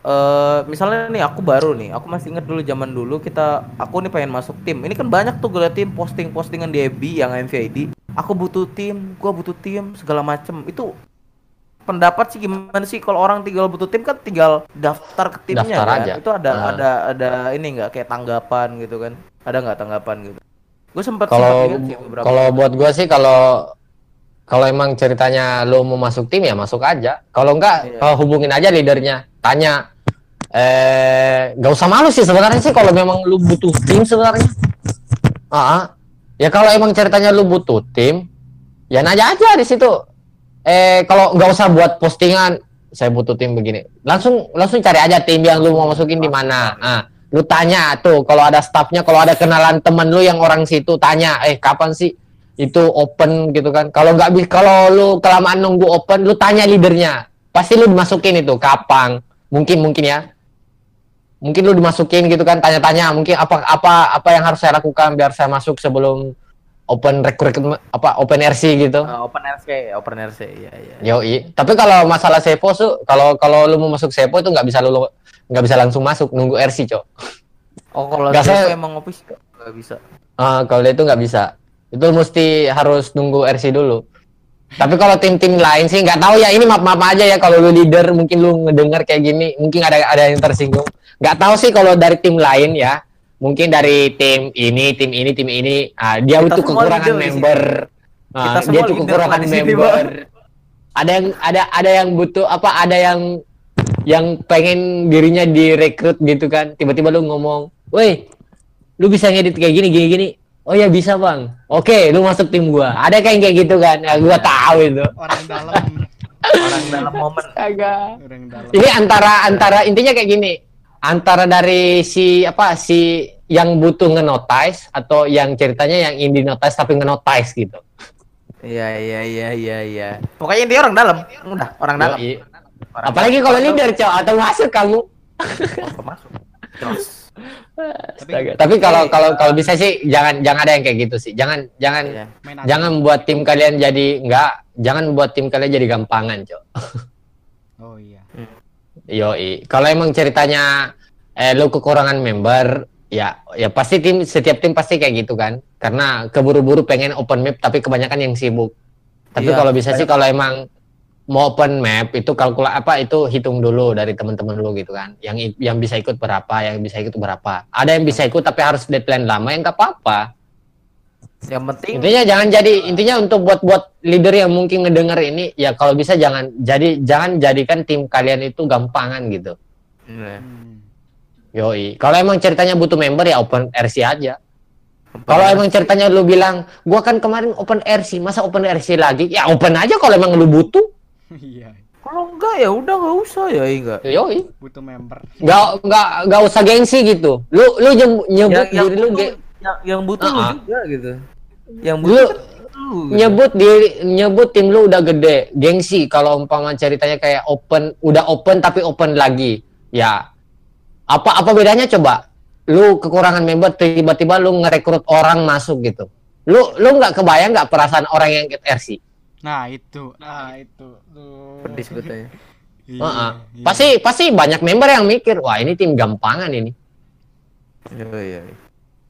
Eh, misalnya nih aku baru nih, aku masih inget dulu zaman dulu kita, aku nih pengen masuk tim. Ini kan banyak tuh gue tim posting-postingan di FB yang MVID. Aku butuh tim, gua butuh tim segala macem. Itu pendapat sih gimana sih kalau orang tinggal butuh tim kan tinggal daftar ke timnya Daftar kan? aja. Itu ada Nah. ada ada ini nggak kayak tanggapan gitu kan? Ada nggak tanggapan gitu? Gue sempat kalau kalau buat gua sih kalau kalau emang ceritanya lo mau masuk tim ya masuk aja kalau enggak Iya. eh, hubungin aja leadernya tanya eh nggak usah malu sih sebenarnya sih kalau memang lu butuh tim sebenarnya ah ah. ya kalau emang ceritanya lu butuh tim ya nanya aja di situ eh kalau nggak usah buat postingan saya butuh tim begini. Langsung langsung cari aja tim yang lu mau masukin di mana. Ah lu tanya tuh kalau ada staffnya kalau ada kenalan temen lu yang orang situ tanya eh kapan sih itu open? gitu kan. Kalau nggak bisa kalau lu kelamaan nunggu open lu tanya leadernya. Pasti lu dimasukin itu kapan? Mungkin mungkin ya. Mungkin lu dimasukin gitu kan tanya-tanya mungkin apa apa apa yang harus saya lakukan biar saya masuk sebelum open recruitment apa open RC gitu Eh, open RC, open RC, iya iya. Yoi. Tapi kalau masalah Sepo tuh, kalau kalau lu mau masuk Sepo itu nggak bisa lu nggak bisa langsung masuk, nunggu RC, Cok. Oh kalau Nggak, saya emang office nggak bisa. Ah, kalau itu nggak bisa. Itu mesti harus nunggu RC dulu. Tapi kalau tim-tim lain sih nggak tahu ya ini maaf-maaf aja ya kalau lu leader mungkin lu ngedengar kayak gini, mungkin ada ada yang tersinggung. Nggak tahu sih kalau dari tim lain ya. Mungkin dari tim ini, tim ini, tim ini, ah, dia Kita semua kekurangan member. Kita dia semua tuh leader kekurangan member. Ada yang ada ada yang butuh apa? Ada yang yang pengen dirinya direkrut gitu kan. Tiba-tiba lu ngomong, "Woi, lu bisa ngedit kayak gini gini gini." Oh ya bisa, Bang. Oke, lu masuk tim gua. Ada kayak kayak gitu kan. Ya, gua tahu itu. orang dalam Orang dalam momen. Agak. orang dalam Ini antara antara intinya kayak gini. Antara dari si apa si yang butuh ngenotice atau yang ceritanya yang indie notice tapi ngenotice gitu. Iya iya iya iya iya. Pokoknya dia orang dalam. Udah, orang dalam. Orang Apalagi dalam. kalau leader, Cok, atau masuk kamu. Masuk. Terus. Astaga. Tapi kalau kalau kalau bisa sih jangan jangan ada yang kayak gitu sih. Jangan jangan Iya. jangan buat tim kalian jadi enggak, jangan buat tim kalian jadi gampangan, Cok. Yoi. Kalau emang ceritanya eh lu kekurangan member, ya ya pasti tim setiap tim pasti kayak gitu kan. Karena keburu-buru pengen open map tapi kebanyakan yang sibuk. Tapi Iya, kalau bisa sih kalau emang mau open map itu kalkula apa itu hitung dulu dari teman-teman lu gitu kan. Yang yang bisa ikut berapa, yang bisa ikut berapa. Ada yang bisa ikut tapi harus deadline lama yang nggak apa-apa. Yang penting Intinya jangan jadi intinya untuk buat-buat leader yang mungkin ngedenger ini ya kalau bisa jangan jadi jangan jadikan tim kalian itu gampangan gitu. Iya. Hmm. Yoi. Kalau emang ceritanya butuh member ya open RC aja. Kalau emang ceritanya lu bilang, gua kan kemarin open RC, masa open RC lagi? Ya open aja kalau emang lu butuh. iya Kalau enggak ya udah nggak usah ya enggak. Yoi. butuh member Nggak nggak nggak usah gengsi gitu. Lu lu nyebut, yang diri lu yang, yang butuh lu Uh-uh. juga gitu. Yang Lu- butuh kan lu. gitu. nyebut diri nyebut tim lu udah gede gengsi kalau umpama ceritanya kayak open udah open tapi open lagi ya apa apa bedanya coba lu kekurangan member tiba-tiba lu ngerekrut orang masuk gitu lu lu nggak kebayang nggak perasaan orang yang ikut RC nah itu nah itu tuh Pedih sebetulnya. Iya, Heeh. iya. pasti pasti banyak member yang mikir wah ini tim gampangan ini Iya iya.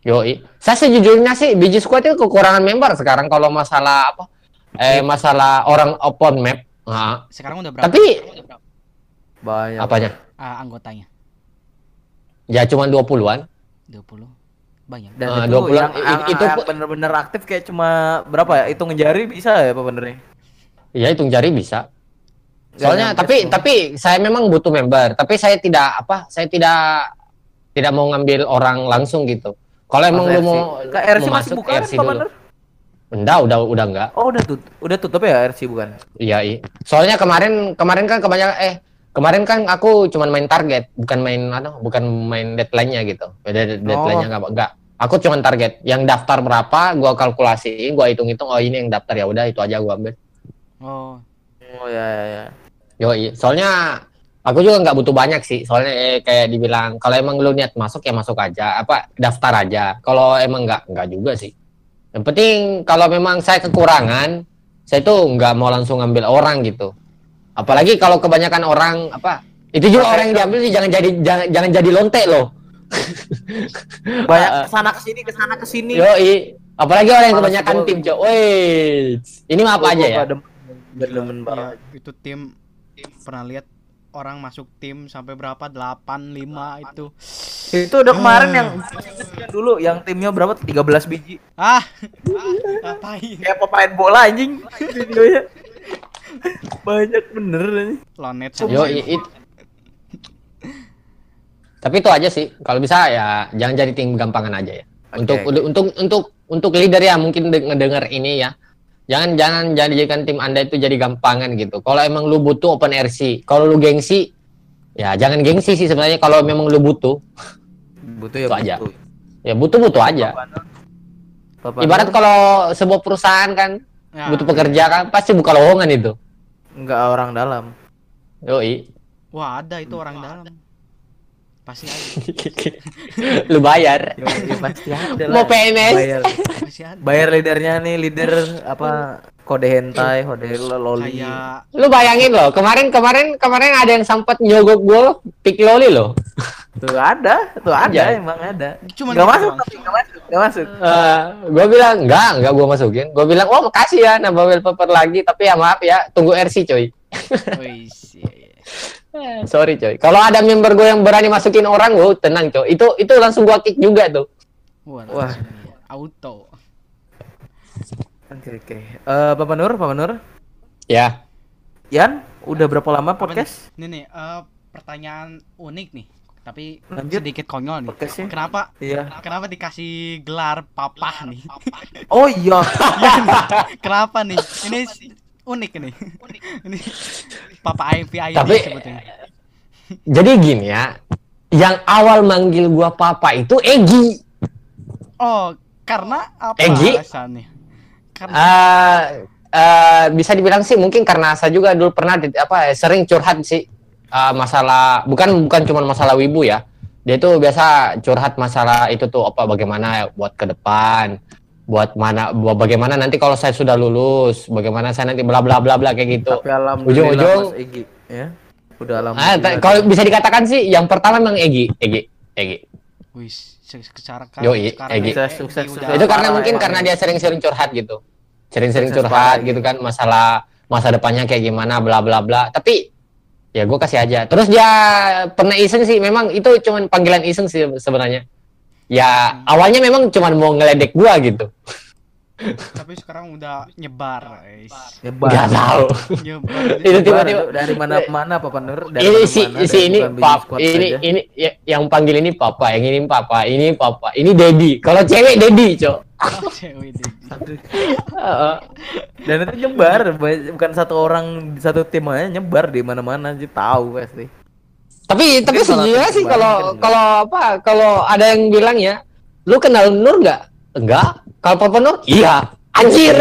Iya. Yoi. Saya sejujurnya sih biji squad itu kekurangan member sekarang kalau masalah apa? Eh masalah orang open map. Nah, sekarang udah berapa tapi Banyak. apanya? ah, anggotanya Ya cuma 20-an. 20 banyak Dan Ah, itu 20 yang, yang, itu- yang bener-bener aktif kayak cuma berapa ya? Hitung jari bisa ya apa benernya? Ya hitung jari bisa. Soalnya tapi tapi saya memang butuh member, tapi saya tidak apa? Saya tidak tidak mau ngambil orang langsung gitu. Kalau emang lu mau Ke RC mau masih masuk buka kan RC Pak dulu. Enggak, udah udah enggak. Oh udah tutup, udah tutup ya RC bukan? Iya, iya. Soalnya kemarin kemarin kan kebanyakan eh kemarin kan aku cuman main target, bukan main ano, bukan main deadline-nya gitu. Beda Oh. deadline-nya enggak enggak. Aku cuman target. Yang daftar berapa, gua kalkulasiin, gua hitung-hitung oh ini yang daftar ya udah itu aja gua ambil. oh Oh ya ya ya. Yoi. Soalnya aku juga nggak butuh banyak sih. Soalnya eh, kayak dibilang kalau emang lu niat masuk ya masuk aja, apa daftar aja. Kalau emang nggak nggak juga sih. Yang penting kalau memang saya kekurangan, saya tuh nggak mau langsung ngambil orang gitu. Apalagi kalau kebanyakan orang apa itu juga orang yang diambil sih jangan jadi jangan jangan jadi lonte loh. Banyak Ah, ah. ke sana ke sini ke sana ke sini. Yoi. Apalagi orang yang Malas kebanyakan tim, Cok. Woi. Ini mah apa aja ya? demen- Demen ya, itu tim pernah lihat orang masuk tim sampai berapa 8 5 itu Itu udah kemarin yang yang dulu yang timnya berapa? 13 biji. ah ngapain Kayak pemain bola anjing videonya. Banyak bener anjing. lonet Yo, it- Tapi itu aja sih. Kalau bisa ya jangan jadi tim gampangan aja ya. Untuk Oke. untuk untuk untuk untuk leader ya mungkin de- ngedenger ini ya. Jangan jangan jangan jadikan tim Anda itu jadi gampangan gitu. Kalau emang lu butuh open RC, kalau lu gengsi ya jangan gengsi sih sebenarnya kalau memang lu butuh. Butuh ya Itu aja. butuh. Ya butuh-butuh aja. Ibarat kalau sebuah perusahaan kan Ya, butuh pekerja kan pasti buka lowongan itu. enggak orang dalam. Yoi. wah ada itu orang dalam pasti ada lu bayar. Ya, ya pasti ada Mau lah. PNS? Bayar. pasti ada Bayar leadernya nih, leader apa kode hentai, kode loli. kayak Lu bayangin loh, kemarin kemarin kemarin ada yang sempat nyogok gue pick loli loh. Tuh ada, tuh ada Anjay. emang ada. Cuman Gak gitu masuk tapi gak masuk, gak masuk. Eh, gue bilang enggak, enggak gue masukin. Gue bilang, oh makasih ya nambah wallpaper lagi, tapi ya maaf ya, tunggu RC coy. Wis, iya, iya. Eh, Sorry coy. Kalau ada member gue yang berani masukin orang, gue tenang coy. Itu itu langsung gue kick juga tuh. Wah, Wah. iya. auto Oke oke. Eh Papa Nur, Papa Nur. Ya. Yan, udah berapa lama podcast? nih? Nih nih, eh, pertanyaan unik nih, tapi Lanjut. sedikit konyol nih. Podcastnya. Kenapa? Iya. Kenapa dikasih gelar papa nih? Oh iya. Kenapa nih? Ini unik nih. Ini papa IMP ID Tapi- sebetulnya. Jadi gini ya, yang awal manggil gua papa itu Egi. Oh, karena apa Egi? alasannya? Karena Eh eh, bisa dibilang sih mungkin karena saya juga dulu pernah di- apa sering curhat sih eh, masalah bukan bukan cuma masalah wibu ya dia itu biasa curhat masalah itu tuh apa bagaimana buat ke depan buat mana buat bagaimana nanti kalau saya sudah lulus bagaimana saya nanti bla bla bla bla kayak gitu Ujung-ujung- Egi, ya. Udah ah, alhamdulillah. kalau bisa dikatakan sih yang pertama memang Egi Egi Egi wis se- secara Yoi, sekarang Egi. Sukses, sukses, itu karena mungkin emang. karena dia sering-sering curhat gitu sering-sering Sukses curhat gitu kan masalah masa depannya kayak gimana bla bla bla tapi ya gue kasih aja terus dia pernah iseng sih memang itu cuman panggilan iseng sih sebenarnya ya awalnya memang cuman mau ngeledek gua gitu tapi sekarang udah nyebar, guys. Nyebar. nggak tahu Nyebar. Itu tiba-tiba- dari mana mana Papa Nur? Dari ini si dari si ini pap ini saja. ini ya- yang panggil ini papa yang ini papa ini papa ini daddy kalau cewek daddy cok cewek. Heeh. Dan itu nyebar, ba- bukan satu orang satu tim aja nyebar di mana-mana sih tahu pasti. Tapi tapi Mungkin kalau sejujurnya sih kalau enggak. kalau apa kalau ada yang bilang ya, lu kenal Nur nggak? Enggak. Kalau Papa Nur? Iya. Anjir.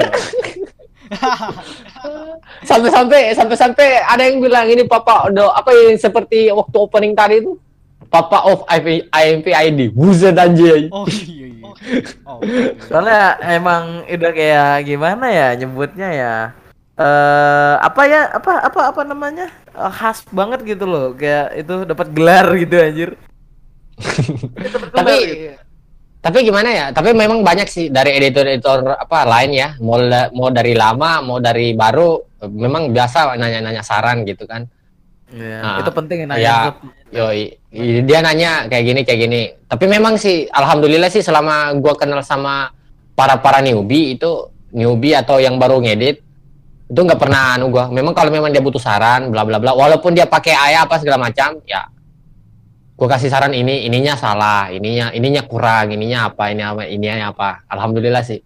Sampai-sampai sampai-sampai ada yang bilang ini Papa do apa yang seperti waktu opening tadi itu Papa of IMP ID. Buset anjir. oh iya iya oh iya. Soalnya emang udah kayak gimana ya nyebutnya ya. Eh apa ya apa apa apa namanya khas banget gitu loh. Kayak itu dapat gelar gitu anjir. Tapi gitu. tapi gimana ya? Tapi memang banyak sih dari editor-editor apa lain ya. Mau mau dari lama mau dari baru memang biasa nanya-nanya saran gitu kan. Iya, Nah, itu penting nanya ya. ke- Yoi, i- dia nanya kayak gini kayak gini. Tapi memang sih alhamdulillah sih selama gua kenal sama para para newbie itu newbie atau yang baru ngedit itu nggak pernah anu gua. Memang kalau memang dia butuh saran bla bla bla. Walaupun dia pakai ayah apa segala macam ya gua kasih saran ini ininya salah ininya ininya kurang ininya apa ini apa ininya apa. Alhamdulillah sih.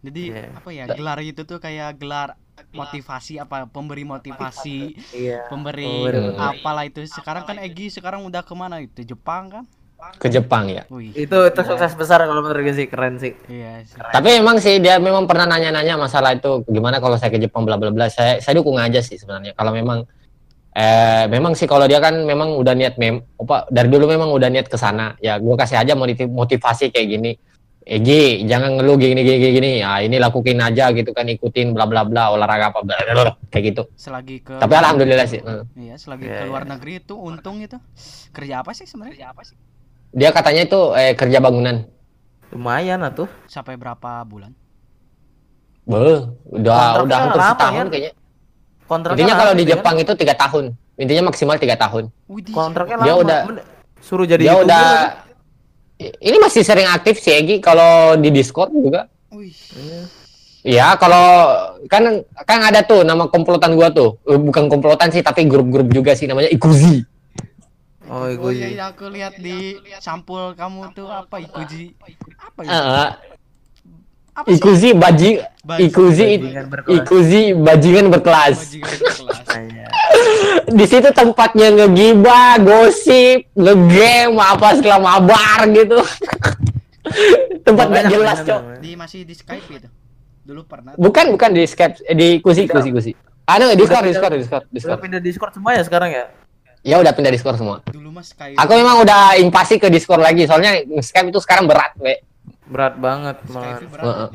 Jadi Iya. apa ya gelar itu tuh kayak gelar motivasi apa pemberi motivasi Iya. pemberi Pemberi apalah itu. Sekarang kan Egi sekarang udah ke mana? Itu Jepang kan ke Jepang ya wih Itu itu sukses besar kalau menurut gue sih keren sih. iya sih. Tapi memang sih dia memang pernah nanya-nanya masalah itu gimana kalau saya ke Jepang bla bla bla. Saya saya dukung aja sih sebenarnya. Kalau memang eh memang sih kalau dia kan memang udah niat mem apa dari dulu memang udah niat ke sana. Ya gua kasih aja motiv- motivasi kayak gini. Egi, jangan ngeluh gini gini gini. gini. Ya ini lakuin aja gitu kan ikutin bla bla bla olahraga apa bla bla bla kayak gitu. selagi ke Tapi alhamdulillah sih. eh. iya selagi Iya, ke luar iya. negeri itu untung itu kerja apa sih sebenarnya kerja apa sih Dia katanya itu eh, kerja bangunan. Lumayan atuh. sampai berapa bulan Beuh, udah Kontraknya udah hampir lama, setahun ya? kayaknya. Kontraknya Intinya kalau di kan? Jepang itu tiga tahun. Intinya maksimal tiga tahun. Widih, kontraknya Dia lama. udah- suruh jadi dia udah lagi. ini masih sering aktif si Egi kalau di Discord juga. wih Iya. Iya, kalau kan kan ada tuh nama komplotan gua tuh. Eh, Bukan komplotan sih, tapi grup-grup juga sih namanya Ikuzi. Oh, Oh gue iya, iya, aku lihat di sampul kamu tuh apa Ikuji apa ya? Heeh. Apa sih? Ikuzi bajing Bajing- Ikuzi bajingan berkelas. Ikuzi bajingan berkelas. Bajingan berkelas. Di situ tempatnya ngegibah, gosip, ngegame, apa segala mabar gitu. Tempat gak Banyak, jelas, Cok. Di masih di Skype itu. Dulu pernah. Bukan, bukan di Skype, eh, di Kuzi, Udah. Kuzi, Kuzi. Anu, Discord, pindah- Discord, Discord, Udah Discord. pindah Discord semua ya sekarang ya? Ya udah pindah Discord semua. Dulu mas Skype. Aku memang udah invasi ke Discord lagi, soalnya Skype itu sekarang berat, we. Berat banget, Skype man. berat. Heeh.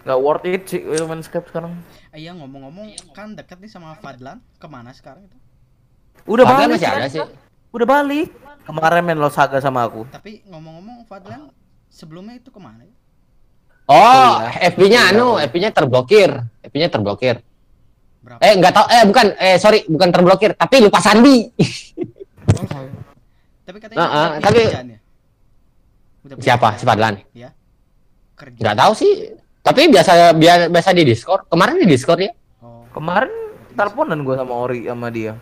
Gak worth it sih gue main Skype sekarang. Eh, Iya ngomong-ngomong kan deket nih sama Fadlan. Ke mana sekarang itu? Udah Padahal balik. masih ada sih. Udah balik. Kemarin main Los Saga sama aku. Tapi ngomong-ngomong Fadlan sebelumnya itu ke mana? ya? Oh, Iya. FB-nya Iya. anu, FB-nya terblokir. FB-nya terblokir. Berapa? Eh, enggak tahu eh bukan eh sorry, bukan terblokir, tapi lupa sandi. Tapi katanya ah, punya tapi- ya? Udah Siapa? Si Fadlan. Ya. Kerja. Enggak tahu sih. Tapi biasa biasa, biasa di Discord. Kemarin di Discord ya. Oh, Kemarin teleponan gue sama Ori sama dia.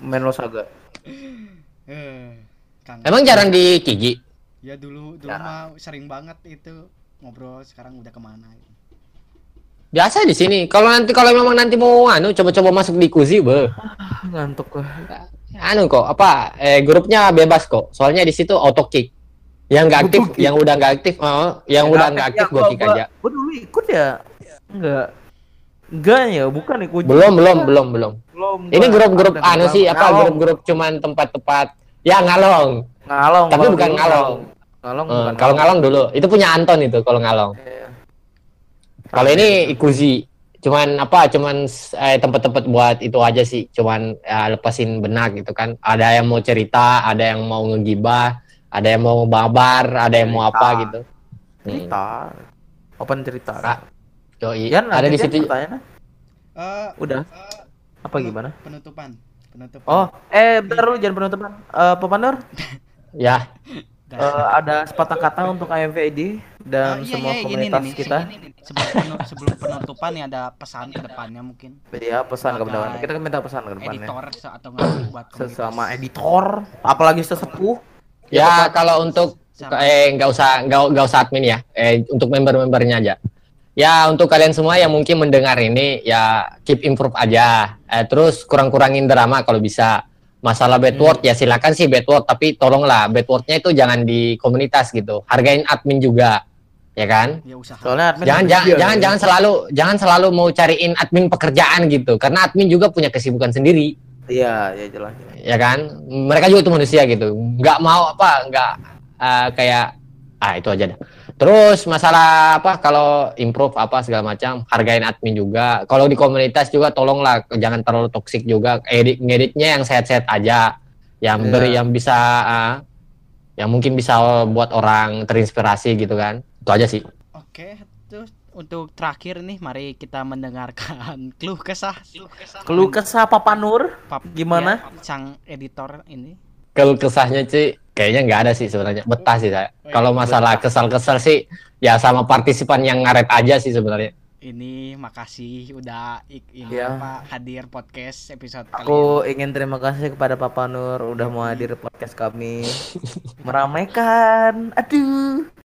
Main Saga. Eh. Emang jarang di Kiki. Ya dulu dulu mah sering banget itu ngobrol sekarang udah ke mana gitu. Biasa di sini. Kalau nanti kalau memang nanti mau anu coba-coba masuk di Kuzi, be. Ah, Ngantuk gue. Anu kok, apa? Eh grupnya bebas kok. Soalnya di situ auto kick. Yang nggak aktif, kick. yang udah nggak aktif, oh, yang udah nggak aktif gua kick aja. Gue dulu ikut ya. Enggak. Enggak ya, bukan ikut. Belum, belum, belum, belum. Belum. Ini grup-grup anu sih, apa Ngalong. grup-grup cuman tempat-tempat ya ngalong. Ngalong. Tapi bukan ngalong. Ngalong Eh, bukan. kalau ngalong dulu, itu punya Anton itu kalau ngalong. Iya. Kalau ini ikuzi, cuman apa? Cuman eh, tempat-tempat buat itu aja sih, cuman ya, lepasin benak gitu kan. Ada yang mau cerita, ada yang mau ngegibah, ada yang mau babar, ada yang mau Cerita. apa gitu. Hmm. cerita. Open cerita. Ah, Yoi, Yan, ada di situ. Eh, Udah. Apa penut- gimana? Penutupan. Penutupan. Oh, eh bentar dulu jangan penutupan. Eh Pepanur, Ya, Eh, ada sepatah kata untuk AMVID dan Ah, iya, semua iya, komunitas nih, nih. kita. sebelum penu- sebelum penutupan nih ada pesan ke depannya mungkin Iya, pesan ke Sebagai depan. Kita minta pesan ke depannya. editor atau buat komunitas. Sesama editor, apalagi sesepuh. ya kalau untuk Sama. eh nggak usah nggak nggak usah admin ya eh untuk member-membernya aja ya untuk kalian semua yang mungkin mendengar ini ya keep improve aja eh, terus kurang-kurangin drama kalau bisa masalah bad word ya silakan sih bad word tapi tolonglah bad wordnya itu jangan di komunitas gitu. Hargain admin juga ya kan? Ya usaha. Soalnya admin jangan jangan jangan ya. jangan selalu jangan selalu mau cariin admin pekerjaan gitu. Karena admin juga punya kesibukan sendiri. Iya, ya jelas. ya kan? Mereka juga tuh manusia gitu. Nggak mau apa nggak eh, kayak ah itu aja dah terus masalah apa kalau improve apa segala macam hargain admin juga. Kalau di komunitas juga tolonglah jangan terlalu toksik juga. Edit ngeditnya yang sehat-sehat aja. Yang Iya. beri yang bisa ah, yang mungkin bisa buat orang terinspirasi gitu kan. Itu aja sih. Oke, terus untuk terakhir nih mari kita mendengarkan keluh kesah. Keluh kesah Papa Nur Pap- Gimana? ya, sang editor ini. Kalau kesahnya sih kayaknya nggak ada sih sebenarnya betah sih saya Oh, iya, kalau masalah kesal-kesal sih ya sama partisipan yang ngaret aja sih sebenarnya Ini makasih udah ik- ini Iya. apa hadir podcast episode kali Aku ingin terima kasih kepada Papa Nur udah mau hadir podcast kami. Meramaikan. Aduh.